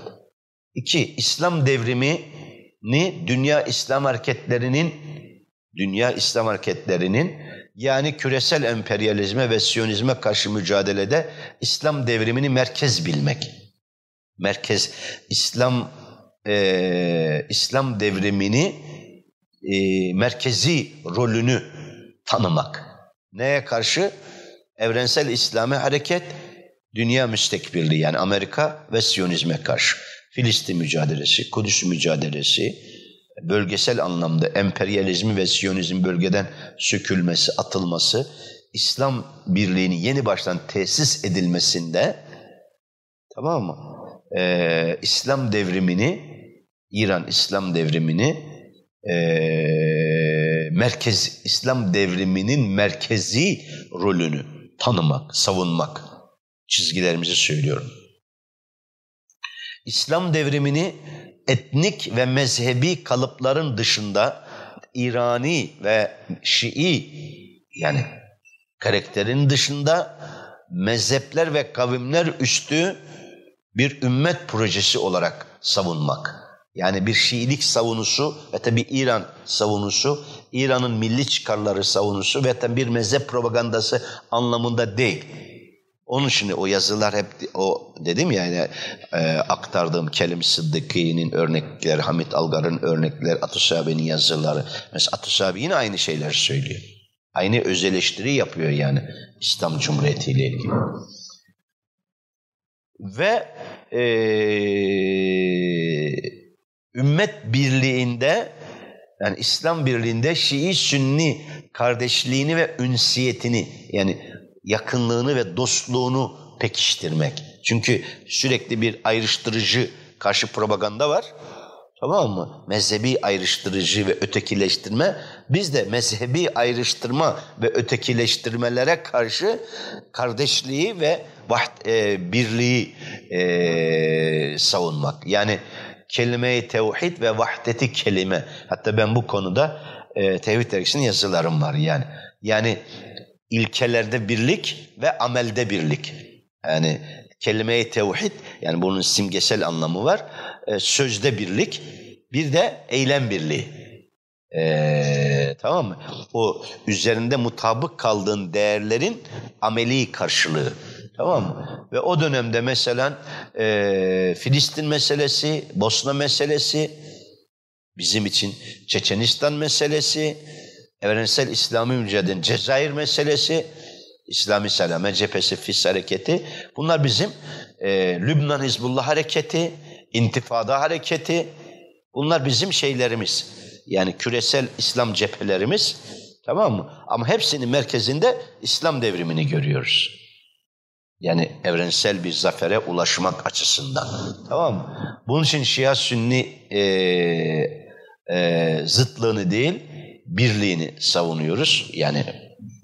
İki, İslam devrimini dünya İslam hareketlerinin dünya İslam hareketlerinin yani küresel emperyalizme ve siyonizme karşı mücadelede İslam devrimini merkez bilmek. Merkez İslam e, İslam devrimini e, merkezi rolünü tanımak. Neye karşı? Evrensel İslami hareket, dünya müstekbirliği yani Amerika ve Siyonizme karşı. Filistin mücadelesi, Kudüs mücadelesi, bölgesel anlamda emperyalizmi ve Siyonizm bölgeden sökülmesi, atılması, İslam birliğinin yeni baştan tesis edilmesinde tamam mı? Ee, İslam devrimini, İran İslam devrimini e, merkez İslam devriminin merkezi rolünü tanımak, savunmak çizgilerimizi söylüyorum. İslam devrimini etnik ve mezhebi kalıpların dışında İrani ve Şii yani karakterin dışında mezhepler ve kavimler üstü bir ümmet projesi olarak savunmak. Yani bir Şiilik savunusu ve tabi İran savunusu, İran'ın milli çıkarları savunusu ve bir mezhep propagandası anlamında değil. Onun için o yazılar hep o dedim ya yani e, aktardığım Kelim Sıddıki'nin örnekleri, Hamit Algar'ın örnekleri, Atısabi'nin yazıları. Mesela Atısabi yine aynı şeyler söylüyor. Aynı öz eleştiri yapıyor yani İslam Cumhuriyeti ile ilgili. Ve eee ümmet birliğinde yani İslam birliğinde Şii Sünni kardeşliğini ve ünsiyetini yani yakınlığını ve dostluğunu pekiştirmek. Çünkü sürekli bir ayrıştırıcı karşı propaganda var. Tamam mı? Mezhebi ayrıştırıcı ve ötekileştirme. Biz de mezhebi ayrıştırma ve ötekileştirmelere karşı kardeşliği ve vaht, e, birliği e, savunmak. Yani kelime-i tevhid ve vahdeti kelime. Hatta ben bu konuda e, Tevhid dergisinin yazılarım var yani. Yani ilkelerde birlik ve amelde birlik. Yani kelime-i tevhid yani bunun simgesel anlamı var. E, sözde birlik, bir de eylem birliği. Ee, tamam mı? O üzerinde mutabık kaldığın değerlerin ameli karşılığı. Tamam mı? Ve o dönemde mesela e, Filistin meselesi, Bosna meselesi, bizim için Çeçenistan meselesi, evrensel İslami mücadele, Cezayir meselesi, İslami Selame Cephesi, FİS hareketi. Bunlar bizim e, Lübnan Hizbullah hareketi, intifada hareketi bunlar bizim şeylerimiz. Yani küresel İslam cephelerimiz tamam mı? Ama hepsinin merkezinde İslam devrimini görüyoruz. Yani evrensel bir zafere ulaşmak açısından. Tamam mı? Bunun için Şia Sünni e, e, zıtlığını değil, birliğini savunuyoruz. Yani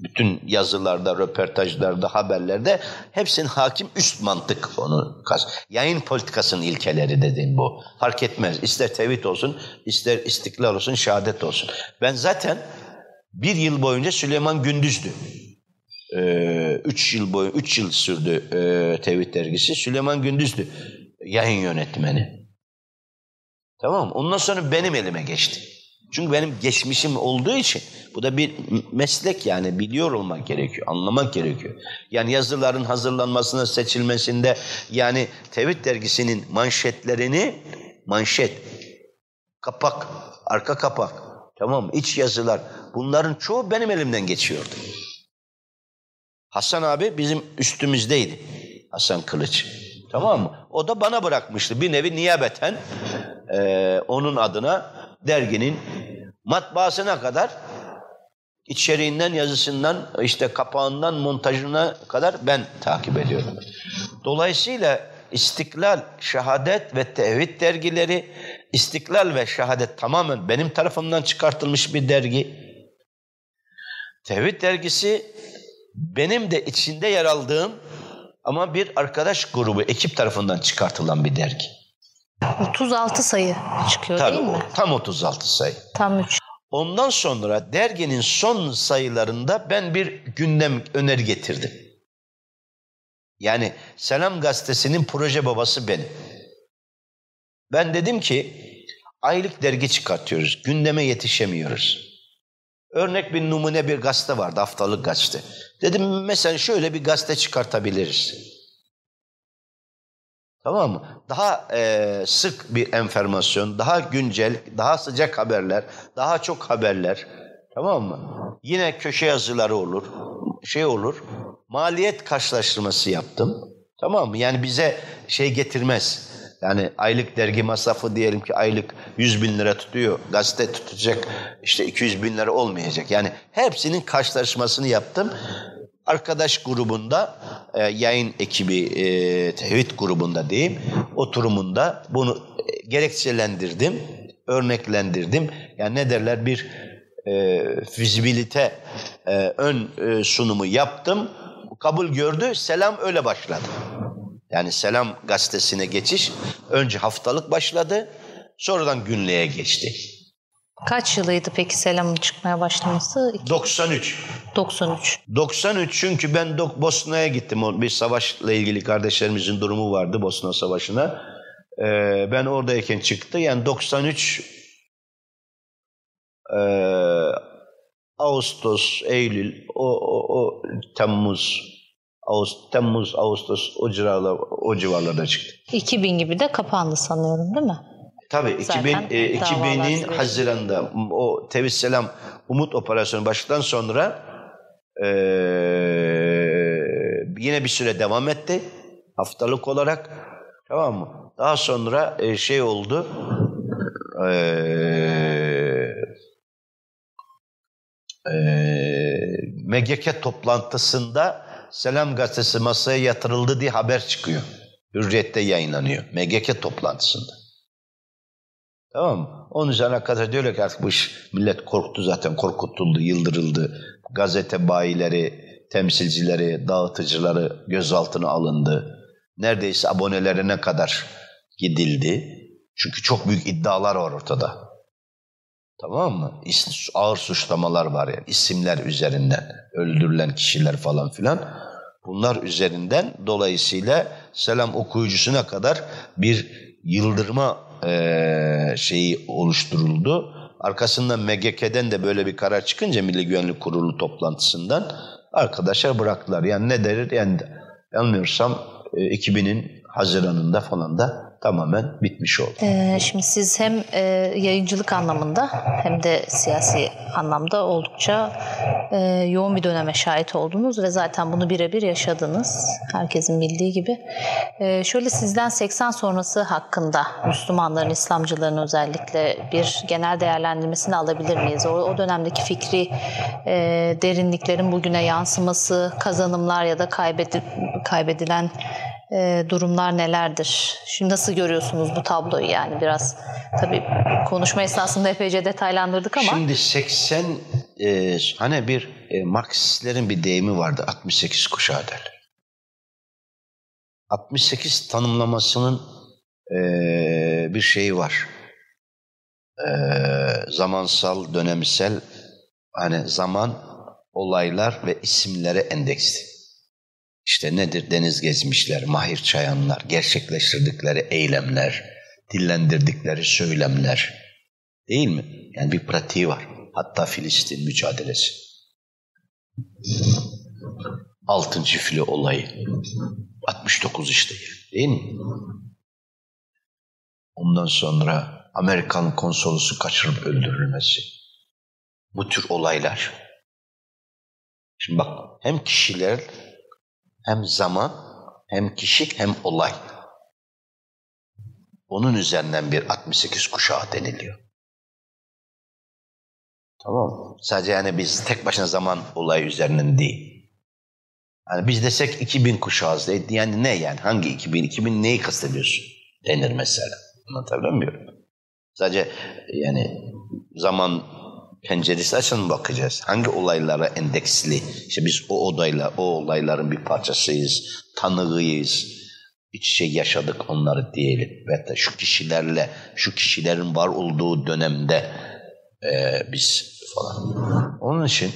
bütün yazılarda, röportajlarda, haberlerde hepsinin hakim üst mantık onu kas. Yayın politikasının ilkeleri dediğim bu. Fark etmez. İster tevhid olsun, ister istiklal olsun, şehadet olsun. Ben zaten bir yıl boyunca Süleyman Gündüz'dü. Ee, üç yıl boyu, üç yıl sürdü e, Tevhid dergisi. Süleyman Gündüz'dü yayın yönetmeni. Tamam? Ondan sonra benim elime geçti. Çünkü benim geçmişim olduğu için bu da bir meslek yani biliyor olmak gerekiyor, anlamak gerekiyor. Yani yazıların hazırlanmasına, seçilmesinde yani Tevhid dergisinin manşetlerini manşet, kapak, arka kapak, tamam? İç yazılar bunların çoğu benim elimden geçiyordu. Hasan abi bizim üstümüzdeydi. Hasan Kılıç. Tamam mı? O da bana bırakmıştı. Bir nevi niyabeten e, onun adına derginin matbaasına kadar içeriğinden, yazısından, işte kapağından, montajına kadar ben takip ediyorum. Dolayısıyla İstiklal, Şehadet ve Tevhid dergileri, İstiklal ve Şehadet tamamen benim tarafımdan çıkartılmış bir dergi. Tevhid dergisi benim de içinde yer aldığım ama bir arkadaş grubu, ekip tarafından çıkartılan bir dergi. 36 sayı çıkıyor Tabii, değil mi? Tam 36 sayı. Tam 3. Ondan sonra derginin son sayılarında ben bir gündem öneri getirdim. Yani Selam Gazetesi'nin proje babası benim. Ben dedim ki aylık dergi çıkartıyoruz. Gündeme yetişemiyoruz. Örnek bir numune bir gazete vardı, haftalık gazete. Dedim mesela şöyle bir gazete çıkartabiliriz. Tamam mı? Daha e, sık bir enformasyon, daha güncel, daha sıcak haberler, daha çok haberler. Tamam mı? Yine köşe yazıları olur, şey olur. Maliyet karşılaştırması yaptım. Tamam mı? Yani bize şey getirmez. Yani aylık dergi masrafı diyelim ki aylık 100 bin lira tutuyor. Gazete tutacak işte 200 bin lira olmayacak. Yani hepsinin karşılaşmasını yaptım. Arkadaş grubunda, e, yayın ekibi, e, tevhid grubunda diyeyim, oturumunda bunu gerekçelendirdim, örneklendirdim. Yani ne derler bir e, fizibilite e, ön e, sunumu yaptım. Kabul gördü, selam öyle başladı. Yani Selam gazetesine geçiş önce haftalık başladı, sonradan günlüğe geçti. Kaç yılıydı peki Selam'ın çıkmaya başlaması? 93. 93. 93 çünkü ben Bosna'ya gittim. Bir savaşla ilgili kardeşlerimizin durumu vardı Bosna Savaşı'na. Ee, ben oradayken çıktı. Yani 93 e, Ağustos, Eylül, o, o, o Temmuz, Ağustos, Temmuz, Ağustos o civarlar, o civarlarda çıktı. 2000 gibi de kapandı sanıyorum değil mi? Tabii 2000, Zaten e, davalar 2000'in süreci. Haziran'da o Tevhid Selam Umut operasyonu başladıktan sonra e, yine bir süre devam etti haftalık olarak tamam mı? Daha sonra e, şey oldu e, e, MGK toplantısında Selam Gazetesi masaya yatırıldı diye haber çıkıyor. Hürriyet'te yayınlanıyor. MGK toplantısında. Tamam mı? Onun üzerine kadar diyorlar ki artık bu iş millet korktu zaten, korkutuldu, yıldırıldı. Gazete bayileri, temsilcileri, dağıtıcıları gözaltına alındı. Neredeyse abonelerine kadar gidildi. Çünkü çok büyük iddialar var ortada. Tamam mı? Ağır suçlamalar var yani isimler üzerinden öldürülen kişiler falan filan. Bunlar üzerinden dolayısıyla selam okuyucusuna kadar bir yıldırma eee, şeyi oluşturuldu. Arkasından MGK'den de böyle bir karar çıkınca Milli Güvenlik Kurulu toplantısından arkadaşlar bıraktılar. Yani ne derir? Yani yanılmıyorsam e, 2000'in Haziran'ında falan da tamamen bitmiş oldu. Ee, şimdi siz hem e, yayıncılık anlamında hem de siyasi anlamda oldukça e, yoğun bir döneme şahit oldunuz ve zaten bunu birebir yaşadınız. Herkesin bildiği gibi. E, şöyle sizden 80 sonrası hakkında Müslümanların, İslamcıların özellikle bir genel değerlendirmesini alabilir miyiz? O, o dönemdeki fikri e, derinliklerin bugüne yansıması, kazanımlar ya da kaybedil, kaybedilen e, durumlar nelerdir? Şimdi nasıl görüyorsunuz bu tabloyu yani biraz tabii konuşma esnasında epeyce detaylandırdık ama. Şimdi 80 e, hani bir e, Marksistlerin bir deyimi vardı 68 kuşağı derler. 68 tanımlamasının e, bir şeyi var. E, zamansal, dönemsel hani zaman, olaylar ve isimlere endeksli. İşte nedir? Deniz gezmişler, mahir çayanlar, gerçekleştirdikleri eylemler, dillendirdikleri söylemler. Değil mi? Yani bir pratiği var. Hatta Filistin mücadelesi. Altıncı fili olayı. 69 işte değil mi? Ondan sonra Amerikan konsolosu kaçırıp öldürülmesi. Bu tür olaylar. Şimdi bak hem kişiler hem zaman, hem kişi, hem olay. Onun üzerinden bir 68 kuşağı deniliyor. Tamam Sadece yani biz tek başına zaman olay üzerinden değil. Yani biz desek 2000 kuşağız. Yani ne yani? Hangi 2000? 2000 neyi kastediyorsun? Denir mesela. Anlatabiliyor muyum? Sadece yani zaman penceresi açın bakacağız. Hangi olaylara endeksli? İşte biz o odayla, o olayların bir parçasıyız, tanığıyız. İç içe yaşadık onları diyelim. Ve şu kişilerle, şu kişilerin var olduğu dönemde e, biz falan. Onun için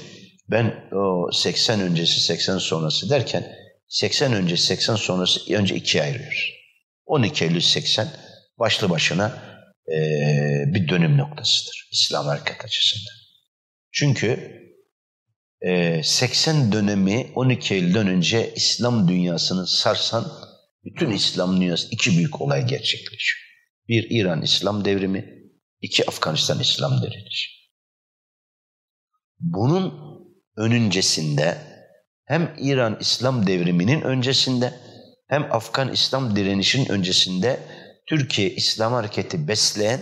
ben o 80 öncesi 80 sonrası derken 80 öncesi 80 sonrası önce ikiye ayırıyoruz. 12 Eylül 80 başlı başına e, bir dönüm noktasıdır İslam hareket açısından. Çünkü e, 80 dönemi 12 Eylül'den önce İslam dünyasını sarsan bütün İslam dünyası iki büyük olay gerçekleşiyor. Bir İran İslam devrimi, iki Afganistan İslam direnişi. Bunun önüncesinde hem İran İslam devriminin öncesinde hem Afgan İslam direnişinin öncesinde Türkiye İslam hareketi besleyen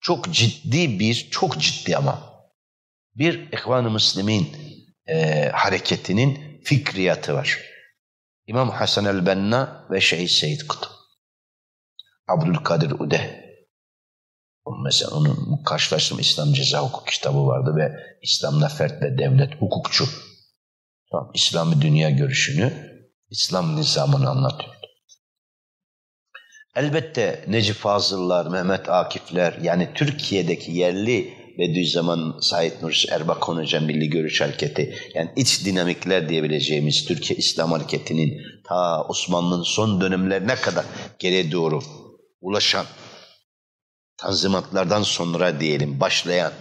çok ciddi bir, çok ciddi ama bir İhvan-ı Müslim'in e, hareketinin fikriyatı var. İmam Hasan el-Benna ve Şeyh Seyyid Kutup. Abdülkadir Ude. Mesela onun karşılaştırma İslam Ceza Hukuk kitabı vardı ve İslam'da fert ve devlet hukukçu. Tamam, İslami dünya görüşünü, İslam nizamını anlatıyor. Elbette Necip Fazıllar, Mehmet Akifler yani Türkiye'deki yerli Bediüzzaman Said Nursi Erbakan Hoca Milli Görüş Hareketi yani iç dinamikler diyebileceğimiz Türkiye İslam Hareketi'nin ta Osmanlı'nın son dönemlerine kadar geriye doğru ulaşan tanzimatlardan sonra diyelim başlayan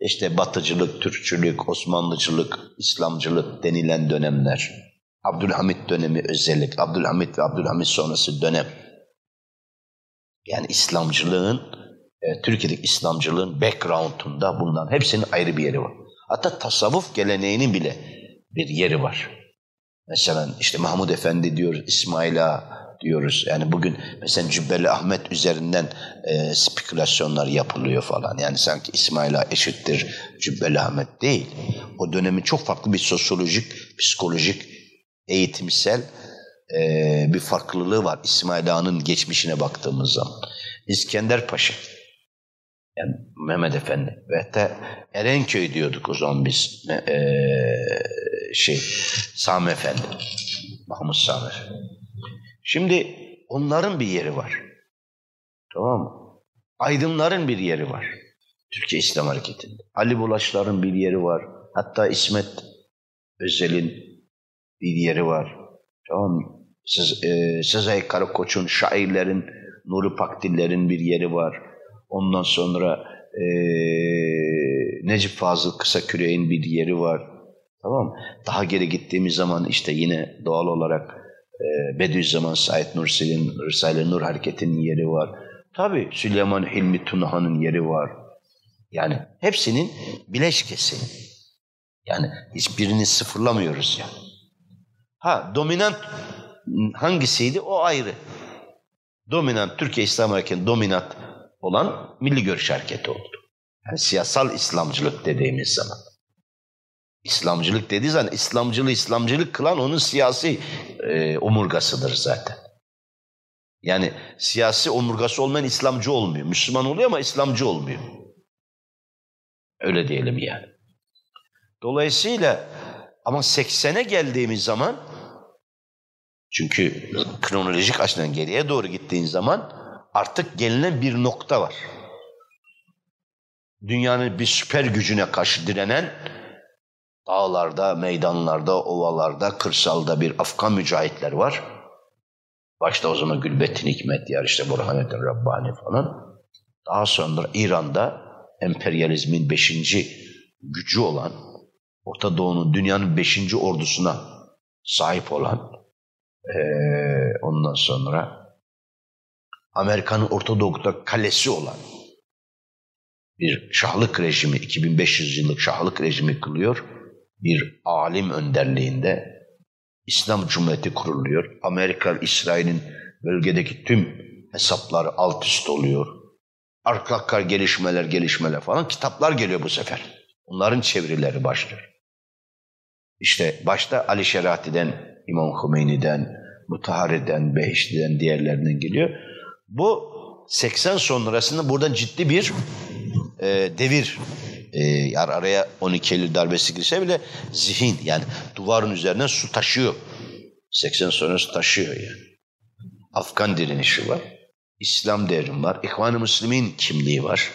işte batıcılık, Türkçülük, Osmanlıcılık, İslamcılık denilen dönemler. Abdülhamit dönemi özellik, Abdülhamit ve Abdülhamit sonrası dönem yani İslamcılığın, e, Türkiye'deki İslamcılığın background'unda bundan hepsinin ayrı bir yeri var. Hatta tasavvuf geleneğinin bile bir yeri var. Mesela işte Mahmud Efendi diyoruz, İsmaila diyoruz. Yani bugün mesela Cübbeli Ahmet üzerinden e, spekülasyonlar yapılıyor falan. Yani sanki İsmaila eşittir Cübbeli Ahmet değil. O dönemin çok farklı bir sosyolojik, psikolojik, eğitimsel e, bir farklılığı var İsmail Ağa'nın geçmişine baktığımız zaman. İskender Paşa, yani Mehmet Efendi ve hatta Erenköy diyorduk o zaman biz. E, şey, Sami Efendi, Mahmut Sami. Şimdi onların bir yeri var. Tamam mı? Aydınların bir yeri var. Türkiye İslam Hareketi'nde. Ali Bulaşlar'ın bir yeri var. Hatta İsmet Özel'in bir yeri var. Tamam mı? Siz, e, Sezai Karakoç'un, şairlerin, Nuri Pakdiller'in bir yeri var. Ondan sonra e, Necip Fazıl Kısaküre'nin bir yeri var. Tamam Daha geri gittiğimiz zaman işte yine doğal olarak Ee, Bediüzzaman Said Nursi'nin Risale-i Nur Hareketi'nin yeri var. Tabi Süleyman Hilmi Tunahan'ın yeri var. Yani hepsinin bileşkesi. Yani hiçbirini sıfırlamıyoruz yani. Ha dominant hangisiydi o ayrı. Dominant Türkiye İslam Hareketi dominant olan Milli Görüş Hareketi oldu. Yani siyasal İslamcılık dediğimiz zaman. İslamcılık dediği zaman İslamcılığı İslamcılık kılan onun siyasi e, omurgasıdır zaten. Yani siyasi omurgası olmayan İslamcı olmuyor. Müslüman oluyor ama İslamcı olmuyor. Öyle diyelim yani. Dolayısıyla ama 80'e geldiğimiz zaman çünkü kronolojik açıdan geriye doğru gittiğin zaman artık gelinen bir nokta var. Dünyanın bir süper gücüne karşı direnen dağlarda, meydanlarda, ovalarda, kırsalda bir Afgan mücahitler var. Başta o zaman Gülbettin Hikmet yer işte Burhanettin Rabbani falan. Daha sonra İran'da emperyalizmin beşinci gücü olan, Orta Doğu'nun dünyanın beşinci ordusuna sahip olan, ee, ondan sonra Amerika'nın Orta Doğu'da kalesi olan bir şahlık rejimi, 2500 yıllık şahlık rejimi kılıyor. Bir alim önderliğinde İslam Cumhuriyeti kuruluyor. Amerika, İsrail'in bölgedeki tüm hesapları alt üst oluyor. Arka gelişmeler, gelişmeler falan. Kitaplar geliyor bu sefer. Onların çevirileri başlıyor. İşte başta Ali Şerati'den, İmam Hümeyni'den, Mutahari'den, Behişti'den, diğerlerinden geliyor. Bu 80 sonrasında buradan ciddi bir e, devir e, yani araya 12 Eylül darbesi girse bile zihin yani duvarın üzerinden su taşıyor. 80 sonrası taşıyor yani. Afgan direnişi var. İslam devrimi var. İhvan-ı Müslümin kimliği var.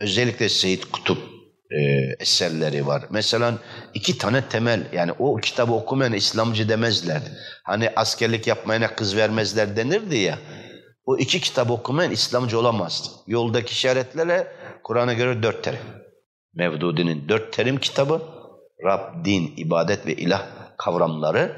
Özellikle Seyyid Kutup e, eserleri var. Mesela iki tane temel yani o kitabı okumayan İslamcı demezlerdi. Hani askerlik yapmayana kız vermezler denirdi ya. O iki kitabı okumayan İslamcı olamazdı. Yoldaki işaretlere Kur'an'a göre dört terim. Mevdudi'nin dört terim kitabı, Rab, din, ibadet ve ilah kavramları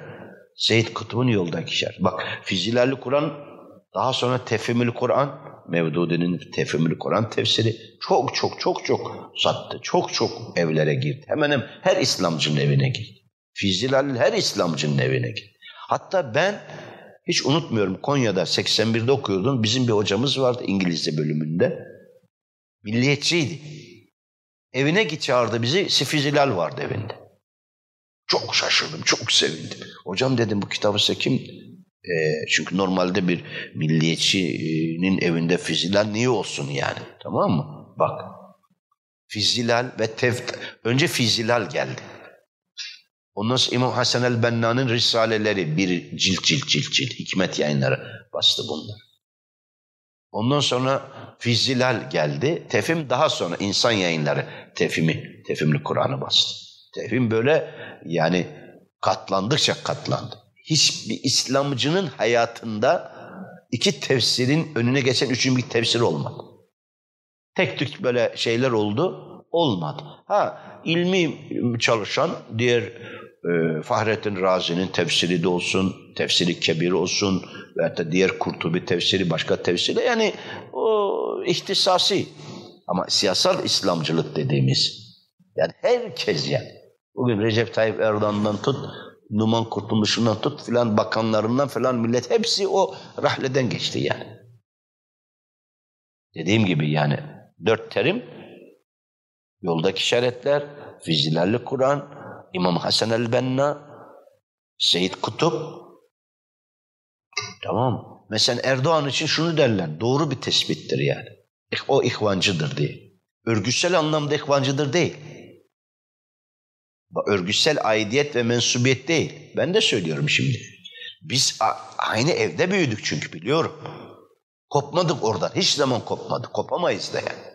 Seyyid Kutub'un yoldaki işaret. Bak Fizilerli Kur'an, daha sonra Tefhimül Kur'an, Mevdudi'nin Tefhimül Kur'an tefsiri çok çok çok çok sattı. Çok çok evlere girdi. Hemen hemen her İslamcının evine girdi. Fizilerli her İslamcının evine girdi. Hatta ben hiç unutmuyorum Konya'da 81'de okuyordum. Bizim bir hocamız vardı İngilizce bölümünde. Milliyetçiydi. Evine git çağırdı bizi. Sifizilal vardı evinde. Çok şaşırdım, çok sevindim. Hocam dedim bu kitabı size kim? E, çünkü normalde bir milliyetçinin evinde fizilal niye olsun yani? Tamam mı? Bak. Fizilal ve tev... Önce fizilal geldi. Ondan sonra İmam Hasan el-Benna'nın risaleleri bir cilt cilt cilt cilt hikmet yayınları bastı bunlar. Ondan sonra Fizilal geldi. Tefim daha sonra insan yayınları tefimi, tefimli Kur'an'ı bastı. Tefim böyle yani katlandıkça katlandı. Hiçbir İslamcının hayatında iki tefsirin önüne geçen üçüncü bir tefsir olmadı. Tek tük böyle şeyler oldu, olmadı. Ha ilmi çalışan diğer e, Fahrettin Razi'nin tefsiri de olsun, tefsiri kebir olsun veya da diğer Kurtubi tefsiri başka tefsiri yani o ihtisasi ama siyasal İslamcılık dediğimiz yani herkes yani bugün Recep Tayyip Erdoğan'dan tut Numan Kurtulmuş'undan tut filan bakanlarından filan millet hepsi o rahleden geçti yani. Dediğim gibi yani dört terim yoldaki işaretler, fizilerli Kur'an, İmam Hasan el-Benna, Seyyid Kutup. Tamam. Mesela Erdoğan için şunu derler. Doğru bir tespittir yani. O ihvancıdır diye. Örgütsel anlamda ihvancıdır değil. Örgütsel aidiyet ve mensubiyet değil. Ben de söylüyorum şimdi. Biz aynı evde büyüdük çünkü biliyorum. Kopmadık oradan. Hiç zaman kopmadık. Kopamayız da yani.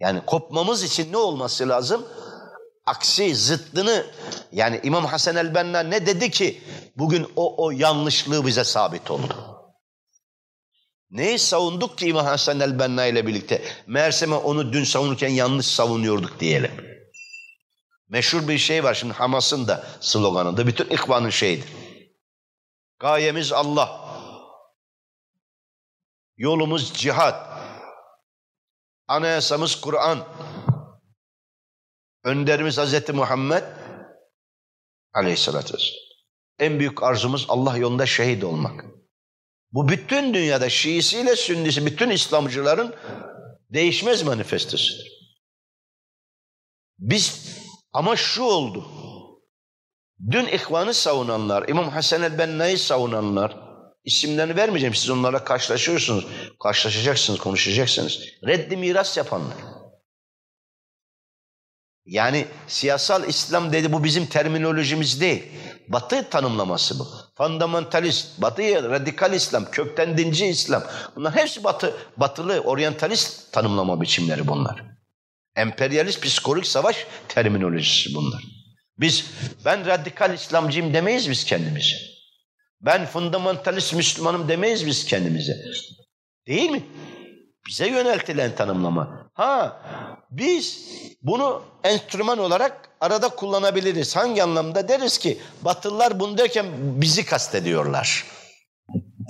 Yani kopmamız için ne olması lazım? aksi zıttını yani İmam Hasan el-Benna ne dedi ki bugün o, o yanlışlığı bize sabit oldu. Neyi savunduk ki İmam Hasan el-Benna ile birlikte? Meğerse onu dün savunurken yanlış savunuyorduk diyelim. Meşhur bir şey var şimdi Hamas'ın da sloganında. Bütün ikvanın şeyidir. Gayemiz Allah. Yolumuz cihat. Anayasamız Kur'an. Önderimiz Hz. Muhammed aleyhissalatü vesselam. En büyük arzumuz Allah yolunda şehit olmak. Bu bütün dünyada Şiisiyle Sünnisi, bütün İslamcıların değişmez manifestosudur. Biz ama şu oldu. Dün ihvanı savunanlar, İmam Hasan el-Benna'yı savunanlar, isimlerini vermeyeceğim siz onlarla karşılaşıyorsunuz, karşılaşacaksınız, konuşacaksınız. Reddi miras yapanlar. Yani siyasal İslam dedi bu bizim terminolojimiz değil. Batı tanımlaması bu. Fundamentalist, Batı radikal İslam, kökten dinci İslam. Bunlar hepsi Batı, batılı, oryantalist tanımlama biçimleri bunlar. Emperyalist psikolojik savaş terminolojisi bunlar. Biz ben radikal İslamcıyım demeyiz biz kendimize. Ben fundamentalist Müslümanım demeyiz biz kendimize. Değil mi? Bize yöneltilen tanımlama. Ha biz bunu enstrüman olarak arada kullanabiliriz. Hangi anlamda deriz ki Batılılar bunu derken bizi kastediyorlar.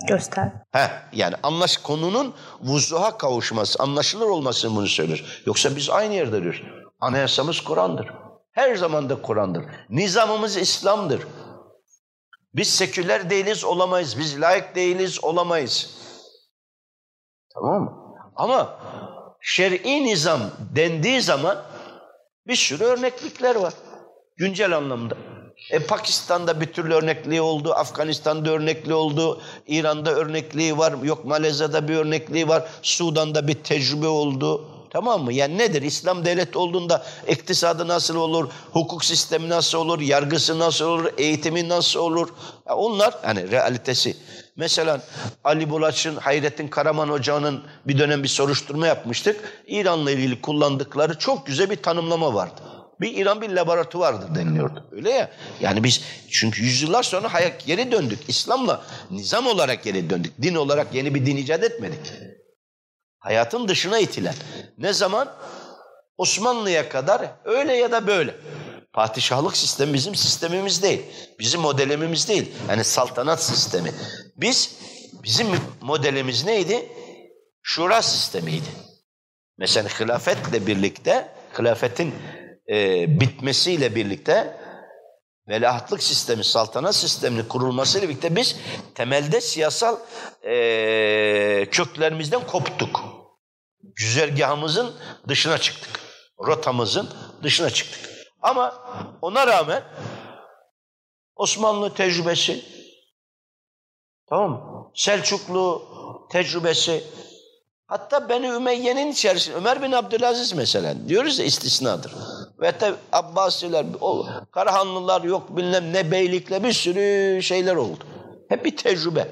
Göster. He, yani anlaş konunun vuzuha kavuşması, anlaşılır olmasını bunu söyler. Yoksa biz aynı yerde diyoruz. Anayasamız Kur'an'dır. Her zaman da Kur'an'dır. Nizamımız İslam'dır. Biz seküler değiliz, olamayız. Biz layık değiliz, olamayız. Tamam mı? Ama şer'i nizam dendiği zaman bir sürü örneklikler var. Güncel anlamda. E, Pakistan'da bir türlü örnekliği oldu, Afganistan'da örnekliği oldu, İran'da örnekliği var, yok Malezya'da bir örnekliği var, Sudan'da bir tecrübe oldu. Tamam mı? Yani nedir? İslam devlet olduğunda iktisadı nasıl olur, hukuk sistemi nasıl olur, yargısı nasıl olur, eğitimi nasıl olur? Ya onlar hani realitesi. Mesela Ali Bulaç'ın, Hayrettin Karaman Hoca'nın bir dönem bir soruşturma yapmıştık. İran'la ilgili kullandıkları çok güzel bir tanımlama vardı. Bir İran bir laboratuvardır deniliyordu. Öyle ya. Yani biz çünkü yüzyıllar sonra hayat geri döndük. İslam'la nizam olarak geri döndük. Din olarak yeni bir din icat etmedik. Hayatın dışına itilen. Ne zaman? Osmanlı'ya kadar öyle ya da böyle. Padişahlık sistemi bizim sistemimiz değil. Bizim modelimiz değil. Yani saltanat sistemi. Biz, bizim modelimiz neydi? Şura sistemiydi. Mesela hilafetle birlikte, hilafetin e, bitmesiyle birlikte velahatlık sistemi, saltanat sisteminin kurulmasıyla birlikte biz temelde siyasal e, köklerimizden koptuk. Güzergahımızın dışına çıktık. Rotamızın dışına çıktık. Ama ona rağmen Osmanlı tecrübesi, tamam mı? Selçuklu tecrübesi, hatta Beni Ümeyye'nin içerisinde Ömer bin Abdülaziz mesela diyoruz ya istisnadır. Ve de Abbasiler, o Karahanlılar yok bilmem ne beylikle bir sürü şeyler oldu. Hep bir tecrübe.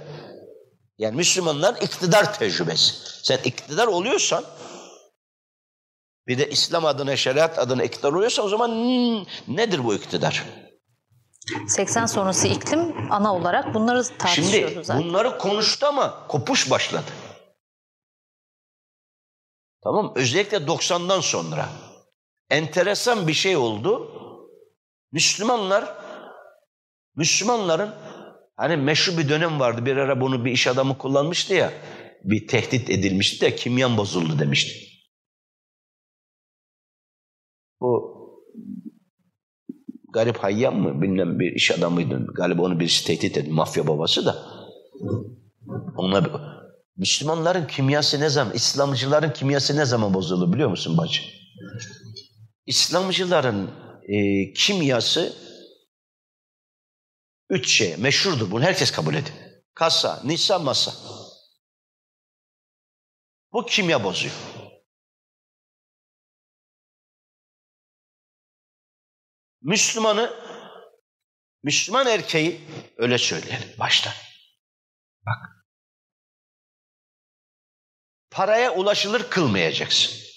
Yani Müslümanlar iktidar tecrübesi. Sen iktidar oluyorsan bir de İslam adına, şeriat adına iktidar oluyorsa o zaman nedir bu iktidar? 80 sonrası iklim ana olarak bunları tartışıyoruz Şimdi zaten. bunları konuştu ama kopuş başladı. Tamam Özellikle 90'dan sonra. Enteresan bir şey oldu. Müslümanlar, Müslümanların hani meşhur bir dönem vardı. Bir ara bunu bir iş adamı kullanmıştı ya. Bir tehdit edilmişti de kimyan bozuldu demişti. Bu garip Hayyam mı bilmem bir iş adamıydı. Galiba onu birisi tehdit etti. Mafya babası da. Ona Müslümanların kimyası ne zaman, İslamcıların kimyası ne zaman bozuldu biliyor musun bacı? İslamcıların e, kimyası üç şey meşhurdur. Bunu herkes kabul ediyor. Kasa, nisa, masa. Bu kimya bozuyor. Müslümanı, Müslüman erkeği öyle söyleyelim baştan. Bak. Paraya ulaşılır kılmayacaksın.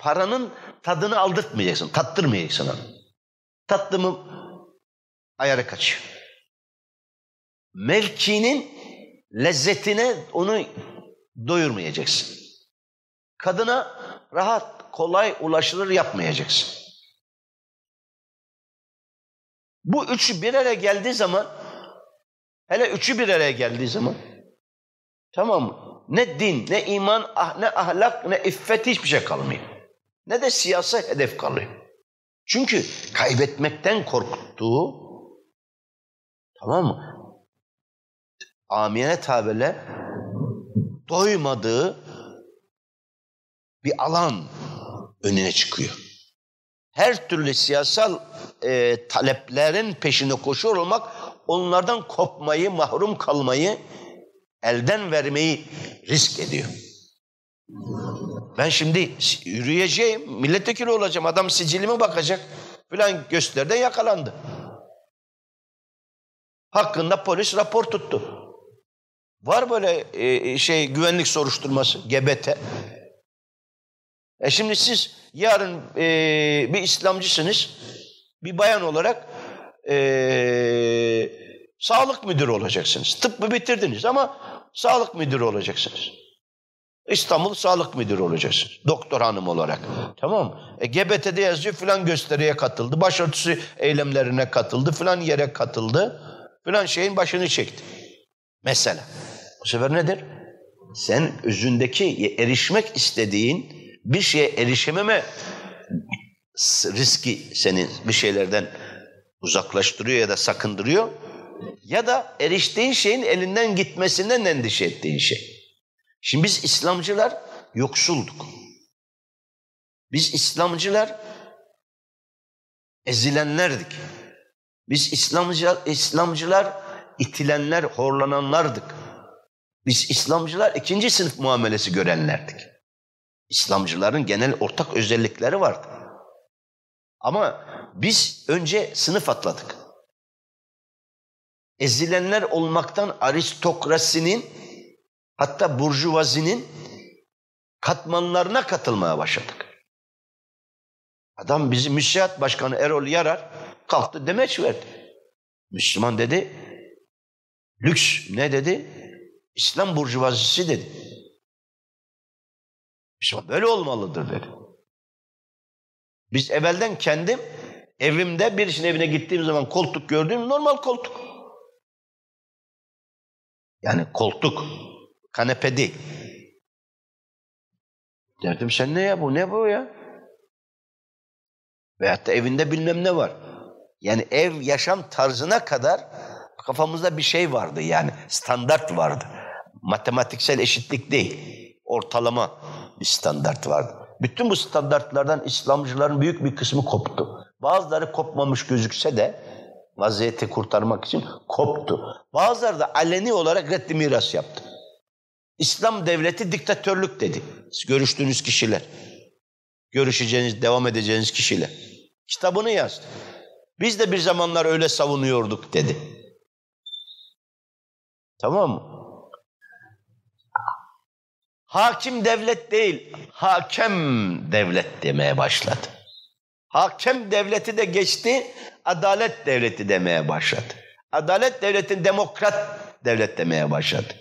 Paranın tadını aldırtmayacaksın, tattırmayacaksın onu. Tattı mı ayarı kaçıyor. Mevkinin lezzetine onu doyurmayacaksın. Kadına rahat, kolay ulaşılır yapmayacaksın. Bu üçü bir araya geldiği zaman Hele üçü bir araya geldiği zaman. Tamam mı? Ne din, ne iman, ah, ne ahlak, ne iffet hiçbir şey kalmıyor. Ne de siyasi hedef kalıyor. Çünkü kaybetmekten korktuğu, tamam mı? Amiyane tabirle doymadığı bir alan önüne çıkıyor. Her türlü siyasal e, taleplerin peşine koşuyor olmak onlardan kopmayı, mahrum kalmayı, elden vermeyi risk ediyor. Ben şimdi yürüyeceğim, milletvekili olacağım, adam sicilime bakacak. Filan gösteride yakalandı. Hakkında polis rapor tuttu. Var böyle e, şey güvenlik soruşturması, GBT. E şimdi siz yarın e, bir İslamcısınız, bir bayan olarak e, sağlık müdürü olacaksınız. Tıbbı bitirdiniz ama sağlık müdürü olacaksınız. İstanbul Sağlık Müdürü olacaksınız. Doktor hanım olarak. Tamam? E, GBT'de yazıyor filan gösteriye katıldı. Başörtüsü eylemlerine katıldı. Filan yere katıldı. Filan şeyin başını çekti. Mesela. Bu sefer nedir? Sen özündeki erişmek istediğin bir şeye erişememe riski seni bir şeylerden uzaklaştırıyor ya da sakındırıyor. Ya da eriştiğin şeyin elinden gitmesinden endişe ettiğin şey. Şimdi biz İslamcılar yoksulduk. Biz İslamcılar ezilenlerdik. Biz İslamcılar, İslamcılar itilenler, horlananlardık. Biz İslamcılar ikinci sınıf muamelesi görenlerdik. İslamcıların genel ortak özellikleri vardı. Ama biz önce sınıf atladık. Ezilenler olmaktan aristokrasinin hatta burjuvazinin katmanlarına katılmaya başladık. Adam bizi müsiat başkanı Erol Yarar kalktı demeç verdi. Müslüman dedi, lüks ne dedi? İslam burjuvazisi dedi. Müslüman böyle olmalıdır dedi. Biz evvelden kendim evimde birisinin evine gittiğim zaman koltuk gördüğüm normal koltuk. Yani koltuk. Kanepe değil. Derdim sen ne ya bu ne bu ya? Veyahut da evinde bilmem ne var. Yani ev yaşam tarzına kadar kafamızda bir şey vardı yani standart vardı. Matematiksel eşitlik değil. Ortalama bir standart vardı. Bütün bu standartlardan İslamcıların büyük bir kısmı koptu. Bazıları kopmamış gözükse de vaziyeti kurtarmak için koptu. Bazıları da aleni olarak reddi miras yaptı. İslam devleti diktatörlük dedi. Görüştüğünüz kişiler. Görüşeceğiniz, devam edeceğiniz kişiler. Kitabını yazdı. Biz de bir zamanlar öyle savunuyorduk dedi. Tamam mı? Hakim devlet değil, hakem devlet demeye başladı. Hakem devleti de geçti, adalet devleti demeye başladı. Adalet devletin demokrat devlet demeye başladı.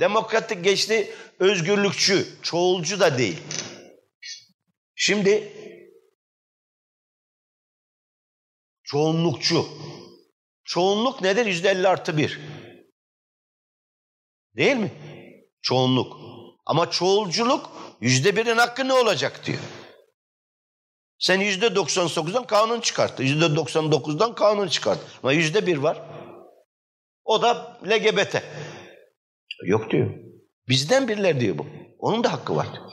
Demokratik geçti, özgürlükçü, çoğulcu da değil. Şimdi çoğunlukçu. Çoğunluk nedir? Yüzde elli artı bir. Değil mi? Çoğunluk. Ama çoğulculuk yüzde birin hakkı ne olacak diyor. Sen yüzde doksan dokuzdan kanun çıkarttı. Yüzde doksan dokuzdan kanun çıkarttı. Ama yüzde bir var. O da LGBT. Yok diyor. Bizden biriler diyor bu. Onun da hakkı var diyor.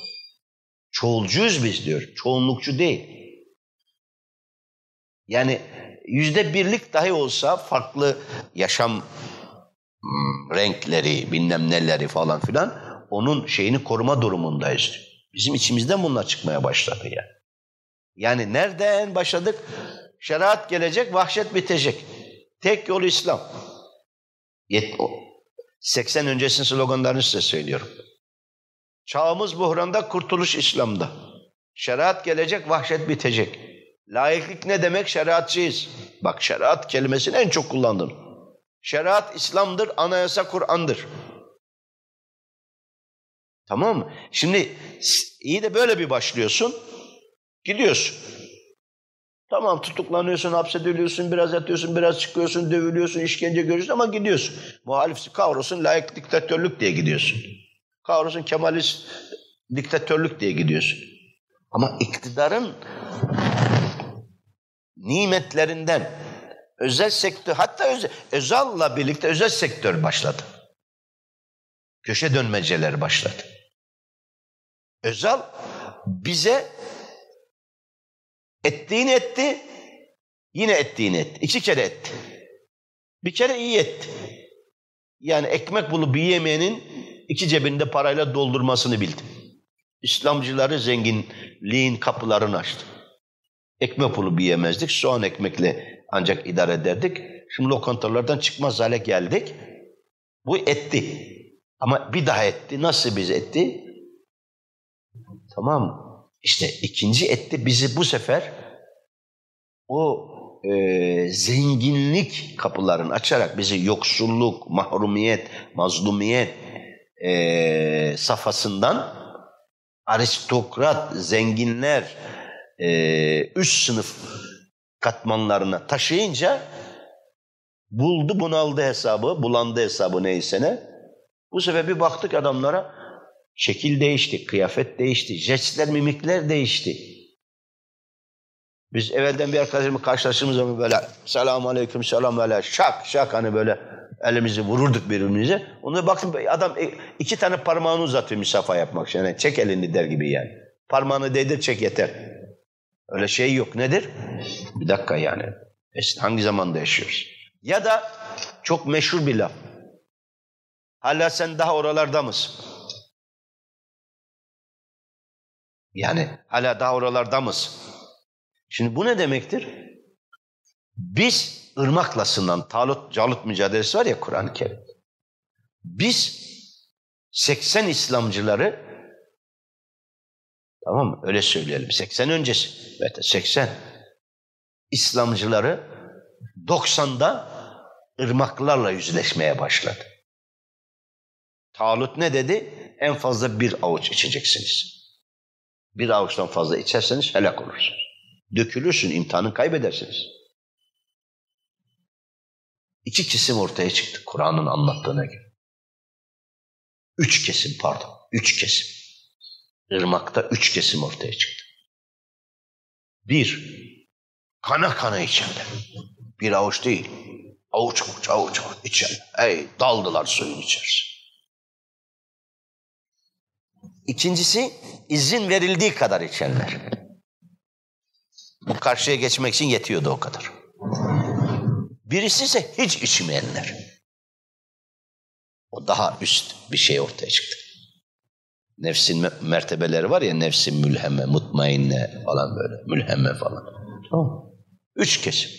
Çoğulcuyuz biz diyor. Çoğunlukçu değil. Yani yüzde birlik dahi olsa farklı yaşam hmm, renkleri, bilmem neleri falan filan onun şeyini koruma durumundayız. Bizim içimizden bunlar çıkmaya başladı yani. Yani nereden başladık? Şeriat gelecek, vahşet bitecek. Tek yol İslam. 80 öncesinin sloganlarını size söylüyorum. Çağımız buhranda, kurtuluş İslam'da. Şeriat gelecek, vahşet bitecek. Layıklık ne demek? Şeriatçıyız. Bak şeriat kelimesini en çok kullandım. Şeriat İslam'dır, anayasa Kur'an'dır. Tamam mı? Şimdi iyi de böyle bir başlıyorsun. Gidiyorsun. Tamam tutuklanıyorsun, hapsediliyorsun, biraz yatıyorsun, biraz çıkıyorsun, dövülüyorsun, işkence görüyorsun ama gidiyorsun. Muhalif kavrulsun, layık diktatörlük diye gidiyorsun. Kavrulsun, kemalist diktatörlük diye gidiyorsun. Ama iktidarın nimetlerinden özel sektör, hatta özel, birlikte özel sektör başladı. Köşe dönmeceler başladı. Özal bize ettiğini etti, yine ettiğini etti. İki kere etti. Bir kere iyi etti. Yani ekmek bulup yiyemeyenin iki cebinde parayla doldurmasını bildi. İslamcıları zenginliğin kapılarını açtı. Ekmek bulup yiyemezdik, soğan ekmekle ancak idare ederdik. Şimdi lokantalardan çıkmaz hale geldik. Bu etti. Ama bir daha etti. Nasıl biz etti? Tamam. İşte ikinci etti bizi bu sefer o e, zenginlik kapılarını açarak bizi yoksulluk, mahrumiyet, mazlumiyet e, safhasından aristokrat, zenginler e, üst sınıf katmanlarına taşıyınca buldu bunaldı hesabı, bulandı hesabı neyse ne. Bu sefer bir baktık adamlara şekil değişti, kıyafet değişti, jestler, mimikler değişti. Biz evvelden bir arkadaşımla karşılaştığımız zaman böyle selamun aleyküm selam böyle şak şak hani böyle elimizi vururduk birbirimize. Ona baktım adam iki tane parmağını uzatıyor misafa yapmak için. Yani çek elini der gibi yani. Parmağını değdir çek yeter. Öyle şey yok. Nedir? Bir dakika yani. Hangi zamanda yaşıyoruz? Ya da çok meşhur bir laf. Hala sen daha oralarda mısın? Yani hala daha oralarda mısın? Şimdi bu ne demektir? Biz ırmakla sınan Talut Calut mücadelesi var ya Kur'an-ı Kerim. Biz 80 İslamcıları tamam mı? Öyle söyleyelim. 80 öncesi. Evet 80 İslamcıları 90'da ırmaklarla yüzleşmeye başladı. Talut ne dedi? En fazla bir avuç içeceksiniz. Bir avuçtan fazla içerseniz helak olursunuz. Dökülürsün, imtihanı kaybedersiniz. İki kesim ortaya çıktı Kur'an'ın anlattığına göre. Üç kesim pardon, üç kesim. Irmakta üç kesim ortaya çıktı. Bir, kana kana içenler. Bir avuç değil, avuç avuç avuç avuç içen. Ey daldılar suyun içerisine. İkincisi izin verildiği kadar içenler. Bu karşıya geçmek için yetiyordu o kadar. Birisi ise hiç içmeyenler. O daha üst bir şey ortaya çıktı. Nefsin mertebeleri var ya nefsin mülheme, mutmainne falan böyle. Mülheme falan. Tamam. Üç kesim.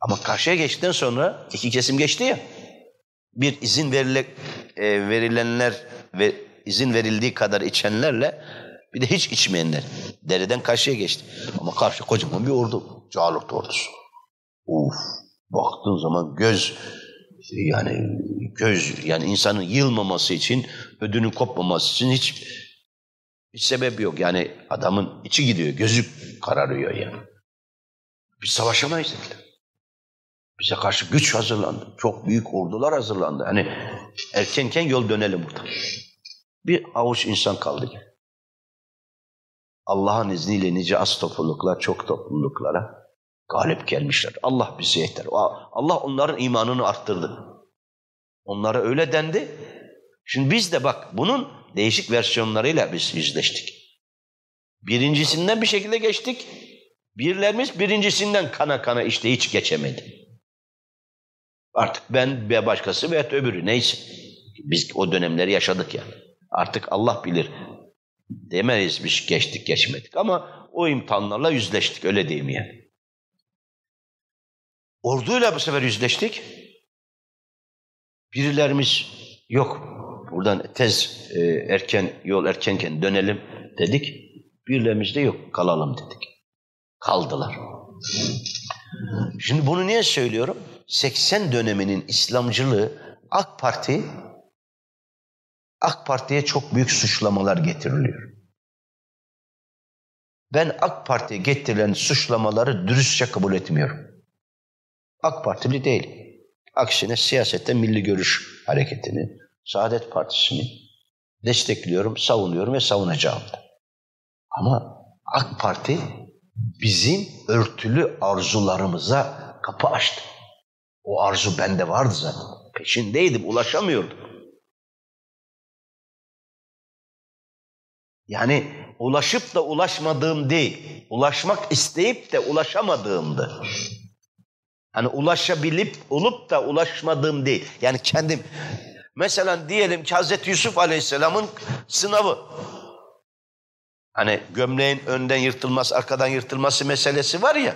Ama karşıya geçtikten sonra iki kesim geçti ya. Bir izin verile, e, verilenler ve izin verildiği kadar içenlerle bir de hiç içmeyenler. Dereden karşıya geçti. Ama karşı kocaman bir ordu. Calut ordusu. Uf. Baktığın zaman göz yani göz yani insanın yılmaması için, ödünün kopmaması için hiç hiç sebep yok. Yani adamın içi gidiyor, gözü kararıyor yani. Biz savaşamayız dediler. Bize karşı güç hazırlandı. Çok büyük ordular hazırlandı. Hani erkenken yol dönelim buradan. Bir avuç insan kaldı. Allah'ın izniyle nice az topluluklar, çok topluluklara galip gelmişler. Allah bize yeter. Allah onların imanını arttırdı. Onlara öyle dendi. Şimdi biz de bak bunun değişik versiyonlarıyla biz yüzleştik. Birincisinden bir şekilde geçtik. Birlerimiz birincisinden kana kana işte hiç geçemedi. Artık ben ve başkası veya öbürü neyse. Biz o dönemleri yaşadık yani. Artık Allah bilir. Demeyiz biz geçtik geçmedik ama o imtihanlarla yüzleştik öyle diyeyim yani. Orduyla bu sefer yüzleştik. Birilerimiz yok buradan tez e, erken yol erkenken dönelim dedik. Birilerimiz de yok kalalım dedik. Kaldılar. Şimdi bunu niye söylüyorum? 80 döneminin İslamcılığı AK Parti AK Parti'ye çok büyük suçlamalar getiriliyor. Ben AK Parti'ye getirilen suçlamaları dürüstçe kabul etmiyorum. AK Partili değil. Aksine siyasette milli görüş hareketini, Saadet Partisi'ni destekliyorum, savunuyorum ve savunacağım da. Ama AK Parti bizim örtülü arzularımıza kapı açtı. O arzu bende vardı zaten. Peşindeydim, ulaşamıyordum. Yani ulaşıp da ulaşmadığım değil, ulaşmak isteyip de ulaşamadığımdı. Hani ulaşabilip olup da ulaşmadığım değil. Yani kendim mesela diyelim ki Hazreti Yusuf Aleyhisselam'ın sınavı. Hani gömleğin önden yırtılması, arkadan yırtılması meselesi var ya.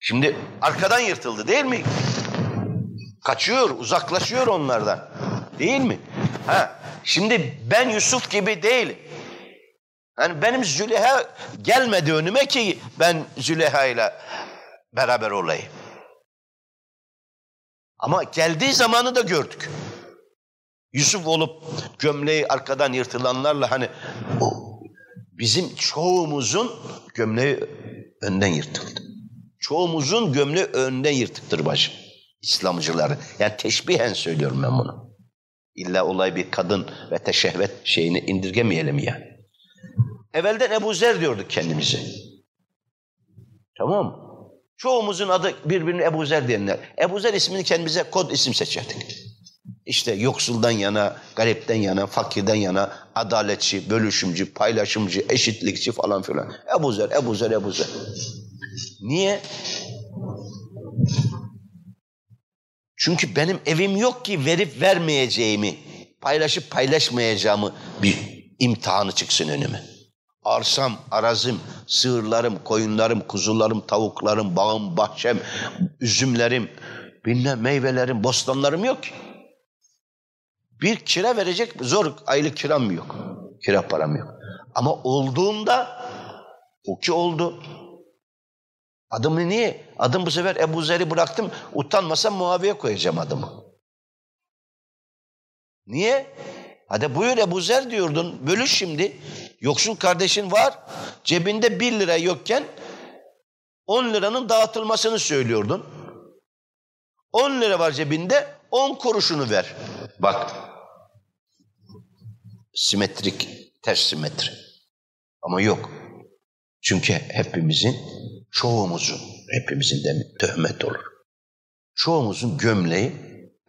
Şimdi arkadan yırtıldı değil mi? Kaçıyor, uzaklaşıyor onlardan. Değil mi? Ha, şimdi ben Yusuf gibi değilim. Yani benim Züleyha gelmedi önüme ki ben Züleyha ile beraber olayım. Ama geldiği zamanı da gördük. Yusuf olup gömleği arkadan yırtılanlarla hani bizim çoğumuzun gömleği önden yırtıldı. Çoğumuzun gömleği önden yırtıktır bacım. İslamcıları. Yani teşbihen söylüyorum ben bunu. İlla olay bir kadın ve teşehvet şeyini indirgemeyelim yani. Evvelden Ebu Zer diyorduk kendimize. Tamam mı? Çoğumuzun adı birbirine Ebu Zer diyenler. Ebu Zer ismini kendimize kod isim seçerdik. İşte yoksuldan yana, garipten yana, fakirden yana, adaletçi, bölüşümcü, paylaşımcı, eşitlikçi falan filan. Ebu Zer, Ebu Zer, Ebu Zer. Niye? Çünkü benim evim yok ki verip vermeyeceğimi, paylaşıp paylaşmayacağımı bir imtihanı çıksın önüme. Arsam, arazım, sığırlarım, koyunlarım, kuzularım, tavuklarım, bağım, bahçem, üzümlerim, bilmem meyvelerim, bostanlarım yok ki. Bir kira verecek zor aylık kiram yok. Kira param yok. Ama olduğunda o ki oldu. Adımı niye? Adım bu sefer Ebu Zer'i bıraktım. Utanmasam Muaviye koyacağım adımı. Niye? Hadi buyur Ebu Zer diyordun. Bölüş şimdi. Yoksul kardeşin var. Cebinde bir lira yokken on liranın dağıtılmasını söylüyordun. On lira var cebinde on kuruşunu ver. Bak. Simetrik, ters simetri. Ama yok. Çünkü hepimizin, çoğumuzun, hepimizin de töhmet olur. Çoğumuzun gömleği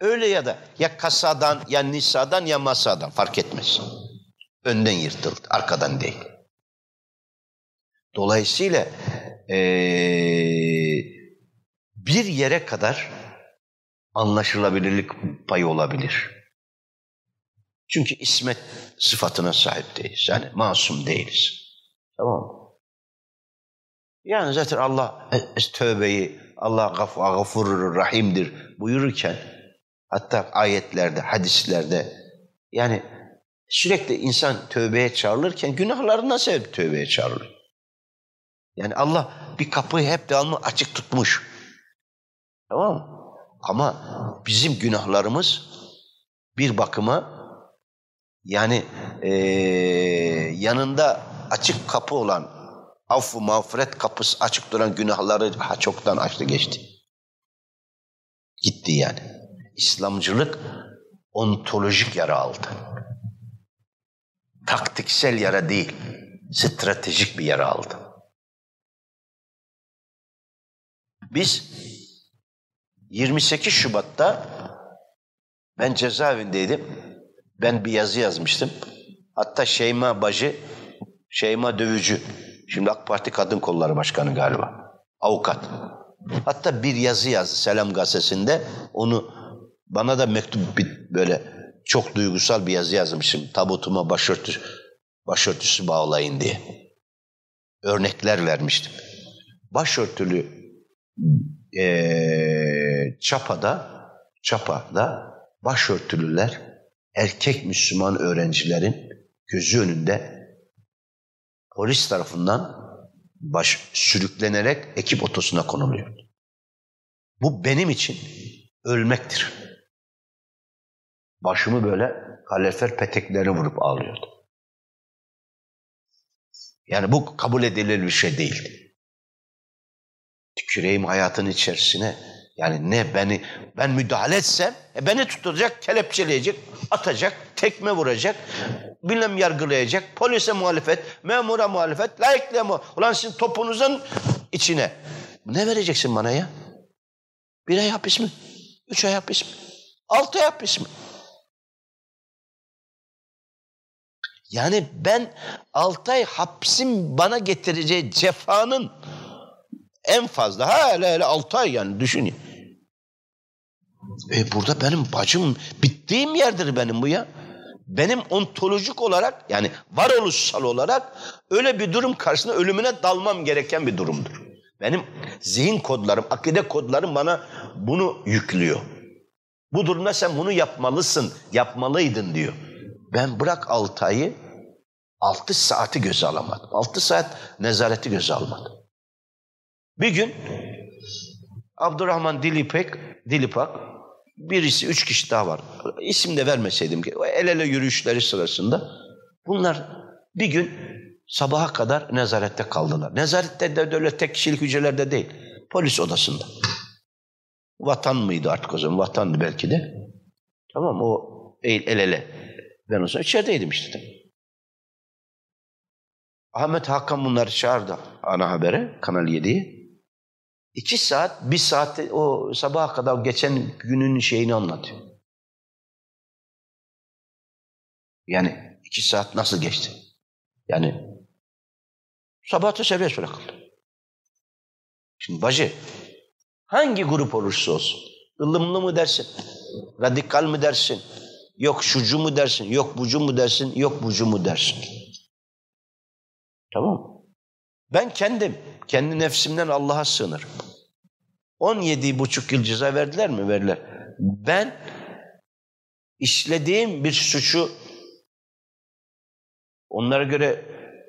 öyle ya da ya kasadan ya nisadan ya masadan fark etmez. Önden yırtıldı, arkadan değil. Dolayısıyla ee, bir yere kadar anlaşılabilirlik payı olabilir. Çünkü ismet sıfatına sahip değiliz. Yani masum değiliz. Tamam mı? Yani zaten Allah tövbeyi Allah gafurur rahimdir buyururken hatta ayetlerde, hadislerde yani sürekli insan tövbeye çağrılırken günahlarından sebep tövbeye çağrılır. Yani Allah bir kapıyı hep devamlı açık tutmuş. Tamam mı? Ama bizim günahlarımız bir bakıma yani ee, yanında açık kapı olan affu mağfiret kapısı açık duran günahları ha, çoktan açtı geçti. Gitti yani. İslamcılık ontolojik yara aldı. Taktiksel yara değil, stratejik bir yara aldı. Biz 28 Şubat'ta ben cezaevindeydim. Ben bir yazı yazmıştım. Hatta Şeyma Bacı, Şeyma Dövücü, şimdi AK Parti Kadın Kolları Başkanı galiba, avukat. Hatta bir yazı yazdı Selam Gazetesi'nde. Onu bana da mektup böyle çok duygusal bir yazı yazmışım. Tabutuma başörtü, başörtüsü bağlayın diye. Örnekler vermiştim. Başörtülü ee, Çapa'da Çapa'da başörtülüler erkek Müslüman öğrencilerin gözü önünde polis tarafından baş, sürüklenerek ekip otosuna konuluyor. Bu benim için ölmektir. Başımı böyle kalorifer peteklerini vurup ağlıyordu. Yani bu kabul edilir bir şey değil. Tüküreyim hayatın içerisine. Yani ne beni ben müdahale etsem e beni tutacak, kelepçeleyecek, atacak, tekme vuracak, bilmem yargılayacak, polise muhalefet, memura muhalefet, laikliğe mu? Ulan sizin topunuzun içine. Ne vereceksin bana ya? Bir ay hapis mi? Üç ay hapis mi? Altı ay hapis mi? Yani ben altı ay hapsin bana getireceği cefanın en fazla ha hele hele altı ay yani düşün. E burada benim bacım bittiğim yerdir benim bu ya. Benim ontolojik olarak yani varoluşsal olarak öyle bir durum karşısında ölümüne dalmam gereken bir durumdur. Benim zihin kodlarım, akide kodlarım bana bunu yüklüyor. Bu durumda sen bunu yapmalısın, yapmalıydın diyor. Ben bırak altı ayı, altı saati göze alamadım. Altı saat nezareti göze almadım. Bir gün Abdurrahman Dilipek, Dilipak, birisi üç kişi daha var. İsim de vermeseydim ki el ele yürüyüşleri sırasında bunlar bir gün sabaha kadar nezarette kaldılar. Nezarette de öyle tek kişilik hücrelerde değil. Polis odasında. Vatan mıydı artık o zaman? Vatandı belki de. Tamam o el ele. Ben o zaman içerideydim işte. Ahmet Hakan bunları çağırdı ana habere Kanal 7'ye. İki saat, bir saatte o sabaha kadar geçen günün şeyini anlatıyor. Yani iki saat nasıl geçti? Yani sabahta serbest bırakıldı. Şimdi bacı, hangi grup olursa olsun, ılımlı mı dersin, radikal mı dersin, yok şucu mu dersin, yok bucu mu dersin, yok bucu mu dersin. Tamam Ben kendim, kendi nefsimden Allah'a sığınırım. 17 buçuk yıl ceza verdiler mi? Verdiler. Ben işlediğim bir suçu onlara göre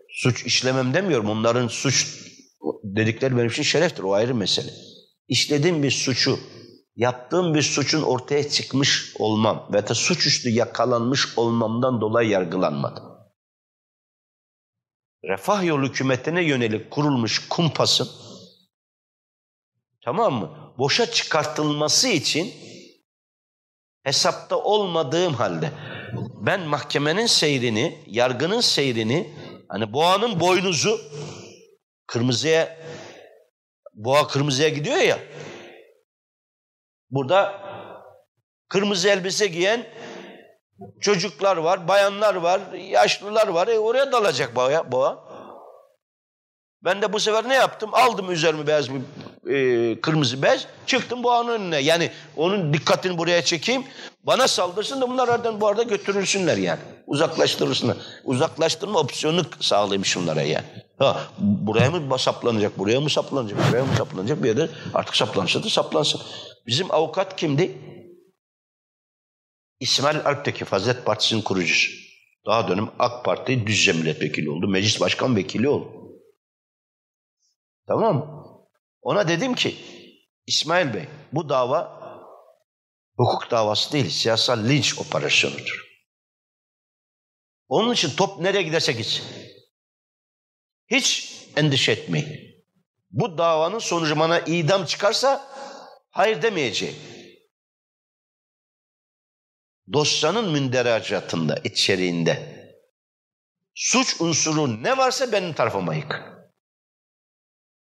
suç işlemem demiyorum. Onların suç dedikleri benim için şereftir. O ayrı mesele. İşlediğim bir suçu, yaptığım bir suçun ortaya çıkmış olmam ve da suçüstü yakalanmış olmamdan dolayı yargılanmadım. Refah yolu hükümetine yönelik kurulmuş kumpasın tamam mı? Boşa çıkartılması için hesapta olmadığım halde ben mahkemenin seyrini, yargının seyrini, hani boğanın boynuzu kırmızıya boğa kırmızıya gidiyor ya. Burada kırmızı elbise giyen çocuklar var, bayanlar var, yaşlılar var. E oraya dalacak boğa. boğa. Ben de bu sefer ne yaptım? Aldım üzerime beyaz bir e, kırmızı bez, çıktım boğanın önüne. Yani onun dikkatini buraya çekeyim. Bana saldırsın da bunlar oradan bu arada götürülsünler yani. Uzaklaştırırsınlar. Uzaklaştırma opsiyonu sağlayayım şunlara yani. Ha, buraya mı saplanacak, buraya mı saplanacak, buraya mı saplanacak bir yerde artık saplansa da saplansın. Bizim avukat kimdi? İsmail Alptekin, Fazilet Partisi'nin kurucusu. Daha dönem AK Parti Düzce milletvekili oldu. Meclis başkan vekili oldu. Tamam? Ona dedim ki İsmail Bey bu dava hukuk davası değil siyasal linç operasyonudur. Onun için top nereye giderse gitsin. Hiç endişe etmeyin. Bu davanın sonucu bana idam çıkarsa hayır demeyeceğim. Dosyanın münderacatında, içeriğinde suç unsuru ne varsa benim tarafıma yık.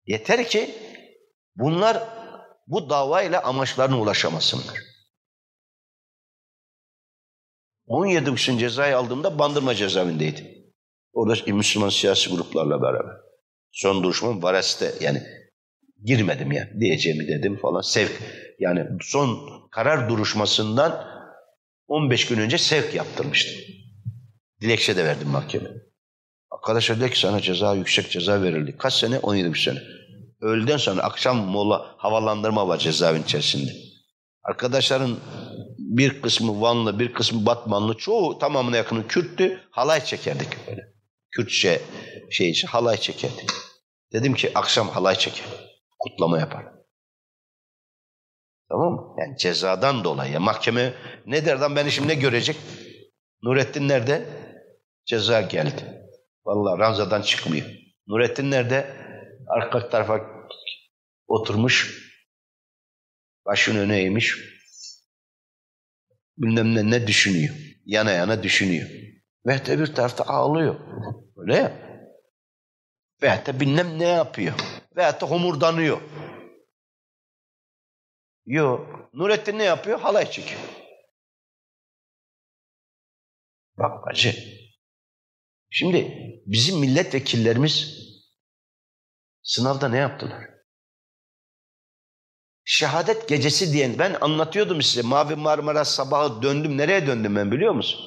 Yeter ki bunlar bu davayla amaçlarına ulaşamasınlar. 17 kişinin cezayı aldığımda Bandırma cezaevindeydi. Orada Müslüman siyasi gruplarla beraber. Son duruşmam Vares'te yani girmedim ya diyeceğimi dedim falan. Sevk yani son karar duruşmasından 15 gün önce sevk yaptırmıştım. Dilekçe de verdim mahkeme. Arkadaşlar dedi ki sana ceza yüksek ceza verildi. Kaç sene? 17 sene. Öğleden sonra akşam mola havalandırma var cezaevin içerisinde. Arkadaşların bir kısmı Vanlı, bir kısmı Batmanlı, çoğu tamamına yakını Kürttü. Halay çekerdik böyle. Kürtçe şey için halay çekerdik. Dedim ki akşam halay çeker. Kutlama yapar. Tamam mı? Yani cezadan dolayı. Mahkeme ne derden beni şimdi ne görecek? Nurettin nerede? Ceza geldi. Vallahi ranzadan çıkmıyor. Nurettin nerede? Arka tarafa oturmuş. Başını öne eğmiş. Bilmem ne, ne düşünüyor. Yana yana düşünüyor. Ve de bir tarafta ağlıyor. Öyle ya. Veyahut da bilmem ne yapıyor. Veyahut da homurdanıyor. Yok. Nurettin ne yapıyor? Halay çekiyor. Bak acı. Şimdi bizim milletvekillerimiz sınavda ne yaptılar? Şehadet gecesi diyen ben anlatıyordum size. Mavi Marmara sabahı döndüm. Nereye döndüm ben biliyor musun?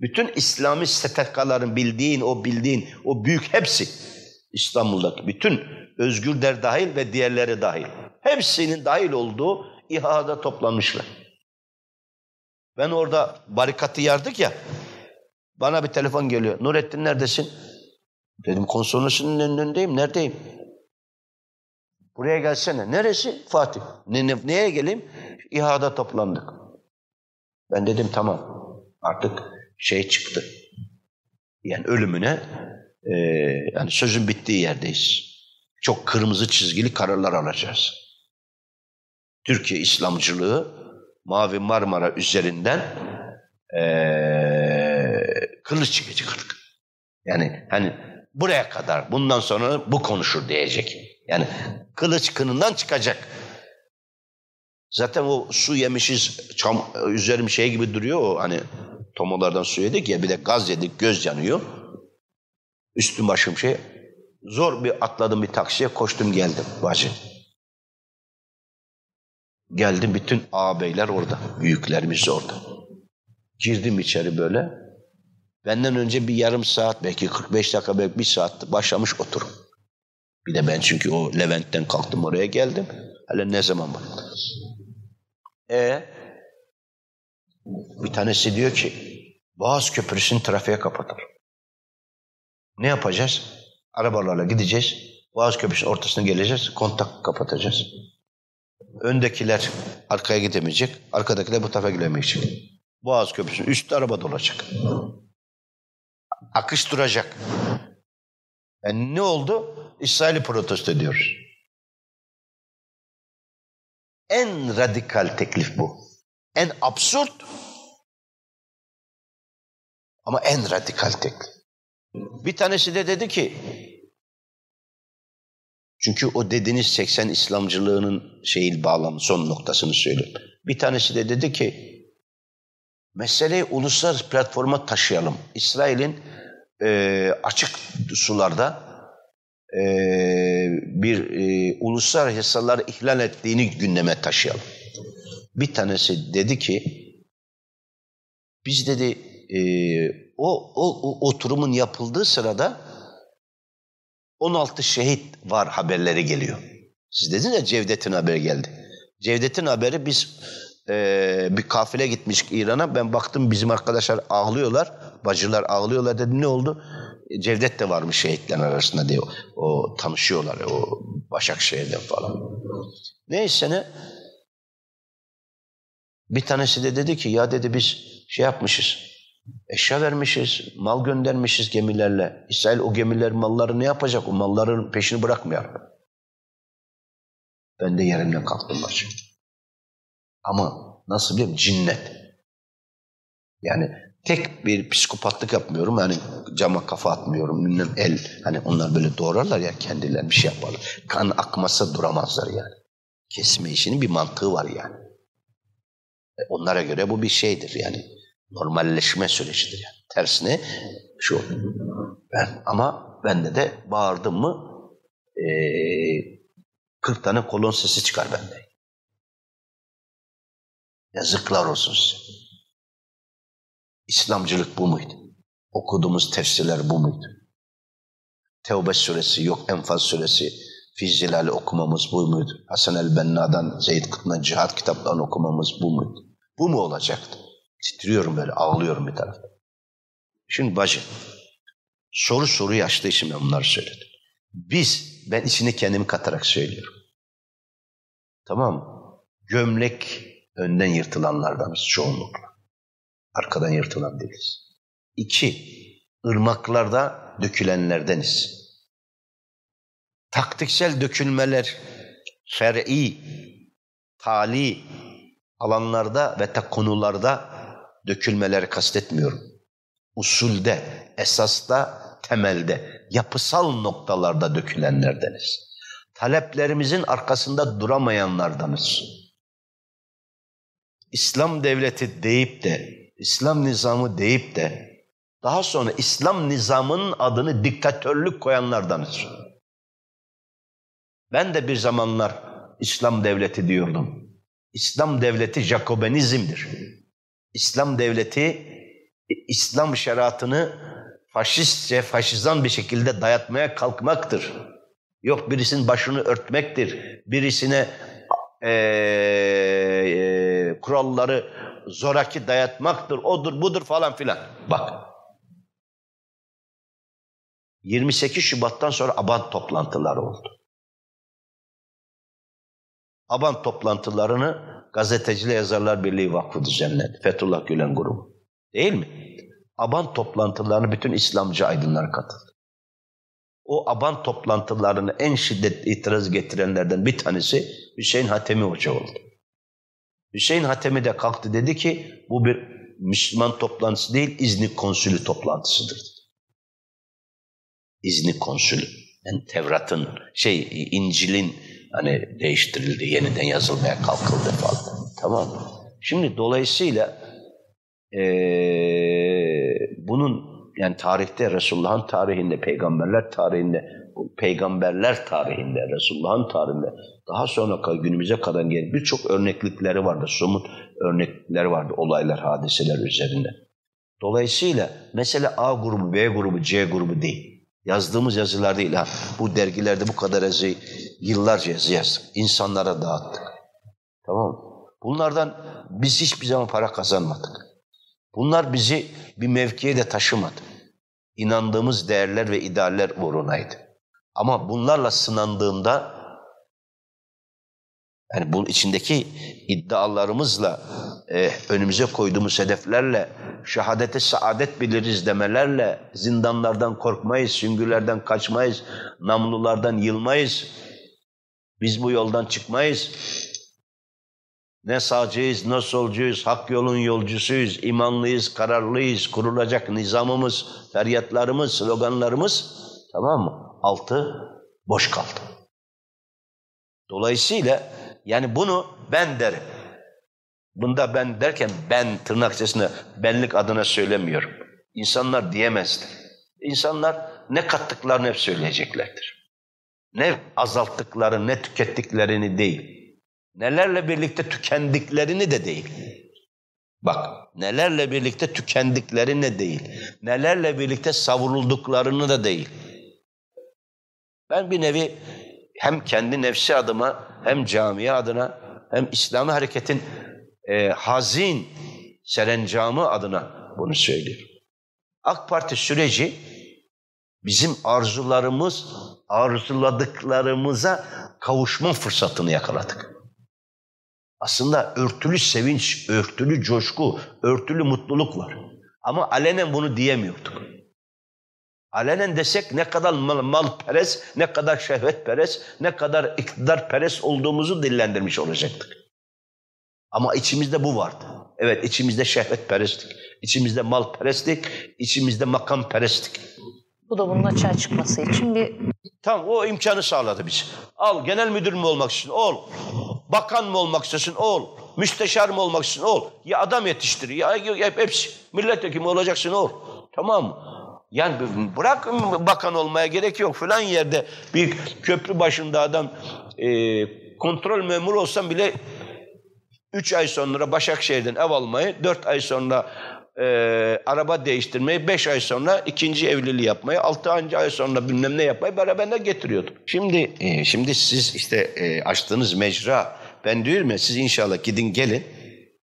Bütün İslami STK'ların bildiğin, o bildiğin, o büyük hepsi İstanbul'daki bütün Özgürler dahil ve diğerleri dahil. Hepsinin dahil olduğu İHA'da toplanmışlar. Ben orada barikatı yardık ya. Bana bir telefon geliyor. Nurettin neredesin? Dedim konsolosunun önündeyim. Neredeyim? Buraya gelsene. Neresi? Fatih. Ne, ne, neye geleyim? İHA'da toplandık. Ben dedim tamam. Artık şey çıktı. Yani ölümüne e, yani sözün bittiği yerdeyiz. Çok kırmızı çizgili kararlar alacağız. Türkiye İslamcılığı Mavi Marmara üzerinden e, kılıç çekecek artık. Yani hani buraya kadar bundan sonra bu konuşur diyecek. Yani kılıç kınından çıkacak. Zaten o su yemişiz, çam, üzerim şey gibi duruyor o hani tomolardan su yedik ya bir de gaz yedik, göz yanıyor. Üstüm başım şey. Zor bir atladım bir taksiye koştum geldim bacı. Geldim bütün ağabeyler orada, büyüklerimiz orada. Girdim içeri böyle. Benden önce bir yarım saat, belki 45 dakika, belki bir saat başlamış oturum. Bir de ben çünkü o Levent'ten kalktım oraya geldim. Hele ne zaman bak. E bir tanesi diyor ki Boğaz Köprüsü'nü trafiğe kapatır. Ne yapacağız? Arabalarla gideceğiz. Boğaz Köprüsü'nün ortasına geleceğiz. Kontak kapatacağız. Öndekiler arkaya gidemeyecek. Arkadakiler bu tarafa gidemeyecek. Boğaz Köprüsü'nün üstü araba dolacak. Akış duracak. Yani ne oldu? İsrail'i protesto ediyoruz. En radikal teklif bu. En absürt ama en radikal teklif. Bir tanesi de dedi ki çünkü o dediğiniz 80 İslamcılığının şeyil bağlamı son noktasını söylüyorum. Bir tanesi de dedi ki meseleyi uluslararası platforma taşıyalım. İsrail'in e, açık sularda e, bir e, uluslararası yasaları ihlal ettiğini gündeme taşıyalım. Bir tanesi dedi ki biz dedi e, o, o, o oturumun yapıldığı sırada 16 şehit var haberleri geliyor. Siz dediniz ya Cevdet'in haberi geldi. Cevdet'in haberi biz e, bir kafile gitmiş İran'a. Ben baktım bizim arkadaşlar ağlıyorlar. Bacılar ağlıyorlar dedim ne oldu? E, Cevdet de varmış şehitlerin arasında diyor. O tanışıyorlar o Başakşehir'den falan. Neyse ne? Bir tanesi de dedi ki ya dedi biz şey yapmışız. Eşya vermişiz, mal göndermişiz gemilerle. İsrail o gemiler malları ne yapacak? O malların peşini bırakmıyor. Ben de yerimden kalktım başım. Ama nasıl bir cinnet. Yani tek bir psikopatlık yapmıyorum. Yani cama kafa atmıyorum. Bilmem el. Hani onlar böyle doğrarlar ya kendilerine bir şey yaparlar. Kan akmasa duramazlar yani. Kesme işinin bir mantığı var yani. E, onlara göre bu bir şeydir yani. Normalleşme sürecidir yani. Tersine şu. Ben ama bende de bağırdım mı e, 40 tane kolon sesi çıkar bende. Yazıklar olsun size. İslamcılık bu muydu? Okuduğumuz tefsirler bu muydu? Tevbe suresi yok, Enfal suresi, Fizzilali okumamız bu muydu? Hasan el-Benna'dan Zeyd Kutlu'na cihat kitaplarını okumamız bu muydu? Bu mu olacaktı? Titriyorum böyle, ağlıyorum bir tarafta. Şimdi bacı, soru soruyu açtığı için ben bunları söyledim. Biz, ben içine kendimi katarak söylüyorum. Tamam mı? Gömlek önden yırtılanlardanız çoğunlukla. Arkadan yırtılan değiliz. İki, ırmaklarda dökülenlerdeniz. taktiksel dökülmeler, fer'i, tali alanlarda ve ta konularda dökülmeleri kastetmiyorum. Usulde, esasta, temelde, yapısal noktalarda dökülenlerdeniz. Taleplerimizin arkasında duramayanlardanız. İslam devleti deyip de, İslam nizamı deyip de daha sonra İslam nizamının adını diktatörlük koyanlardanız. Ben de bir zamanlar İslam devleti diyordum. İslam devleti Jacobenizmdir. İslam devleti İslam şeriatını faşistçe, faşizan bir şekilde dayatmaya kalkmaktır. Yok birisinin başını örtmektir. Birisine e, e, kuralları zoraki dayatmaktır. Odur budur falan filan. Bak 28 Şubat'tan sonra aban toplantıları oldu. Aban toplantılarını Gazeteciler Yazarlar Birliği Vakfı düzenledi. Fethullah Gülen grubu. Değil mi? Aban toplantılarına bütün İslamcı aydınlar katıldı. O aban toplantılarını en şiddet itiraz getirenlerden bir tanesi Hüseyin Hatemi Hoca oldu. Hüseyin Hatemi de kalktı dedi ki bu bir Müslüman toplantısı değil İznik konsülü toplantısıdır. İzni konsül. Yani Tevrat'ın şey İncil'in hani değiştirildi, yeniden yazılmaya kalkıldı falan. Tamam? Şimdi dolayısıyla ee, bunun yani tarihte Resulullah'ın tarihinde, peygamberler tarihinde, peygamberler tarihinde, Resulullah'ın tarihinde daha sonra günümüze kadar gelen birçok örneklikleri vardı, somut örnekler vardı olaylar, hadiseler üzerinde. Dolayısıyla mesela A grubu, B grubu, C grubu değil. Yazdığımız yazılar değil ha. Bu dergilerde bu kadar yazı yıllarca yazdık. İnsanlara dağıttık. Tamam mı? Bunlardan biz hiçbir zaman para kazanmadık. Bunlar bizi bir mevkiye de taşımadı. İnandığımız değerler ve idealler uğrunaydı. Ama bunlarla sınandığında yani bu içindeki iddialarımızla e, önümüze koyduğumuz hedeflerle şehadete saadet biliriz demelerle zindanlardan korkmayız, süngülerden kaçmayız, namlulardan yılmayız. Biz bu yoldan çıkmayız. Ne sağcıyız, ne solcuyuz, hak yolun yolcusuyuz, imanlıyız, kararlıyız, kurulacak nizamımız, feryatlarımız, sloganlarımız tamam mı? Altı boş kaldı. Dolayısıyla yani bunu ben derim. Bunda ben derken ben tırnak içerisinde benlik adına söylemiyorum. İnsanlar diyemezler. İnsanlar ne kattıklarını hep söyleyeceklerdir. Ne azalttıkları, ne tükettiklerini değil. Nelerle birlikte tükendiklerini de değil. Bak, nelerle birlikte tükendiklerini değil. Nelerle birlikte savrulduklarını da değil. Ben bir nevi hem kendi nefsi adıma hem camiye adına hem İslami hareketin e, hazin serencamı adına bunu söylüyorum. AK Parti süreci bizim arzularımız, arzuladıklarımıza kavuşma fırsatını yakaladık. Aslında örtülü sevinç, örtülü coşku, örtülü mutluluk var. Ama alenen bunu diyemiyorduk. Alenen desek ne kadar mal, mal peres, ne kadar şehvet peres, ne kadar iktidar peres olduğumuzu dillendirmiş olacaktık. Ama içimizde bu vardı. Evet içimizde şehvet perestlik, içimizde mal perestlik, içimizde makam perestlik. Bu da bunun açığa çıkması için bir... Tam o imkanı sağladı biz. Al genel müdür mü olmak istiyorsun? Ol. Bakan mı olmak istiyorsun? Ol. Müsteşar mı olmak istiyorsun? Ol. Ya adam yetiştir. Ya, ya hepsi. Milletvekili olacaksın? Ol. Tamam? Yani bırak bakan olmaya gerek yok. Falan yerde bir köprü başında adam e, kontrol memuru olsam bile üç ay sonra Başakşehir'den ev almayı, dört ay sonra e, araba değiştirmeyi, beş ay sonra ikinci evliliği yapmayı, altı ay sonra bilmem ne yapmayı beraberine getiriyordum. Şimdi e, şimdi siz işte e, açtığınız mecra, ben diyorum ya siz inşallah gidin gelin,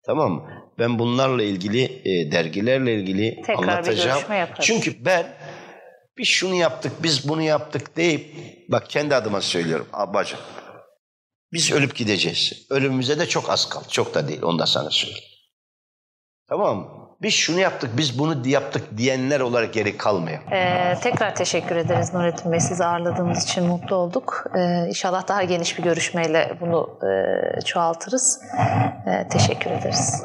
tamam mı? Ben bunlarla ilgili, e, dergilerle ilgili Tekrar anlatacağım. Çünkü ben biz şunu yaptık, biz bunu yaptık deyip, bak kendi adıma söylüyorum abacım. Biz ölüp gideceğiz. Ölümümüze de çok az kaldı. Çok da değil. Onu da sana söyleyeyim. Tamam mı? Biz şunu yaptık, biz bunu yaptık diyenler olarak geri kalmayalım. Ee, tekrar teşekkür ederiz Nurettin Bey. Sizi ağırladığımız için mutlu olduk. Ee, inşallah daha geniş bir görüşmeyle bunu e, çoğaltırız. Ee, teşekkür ederiz.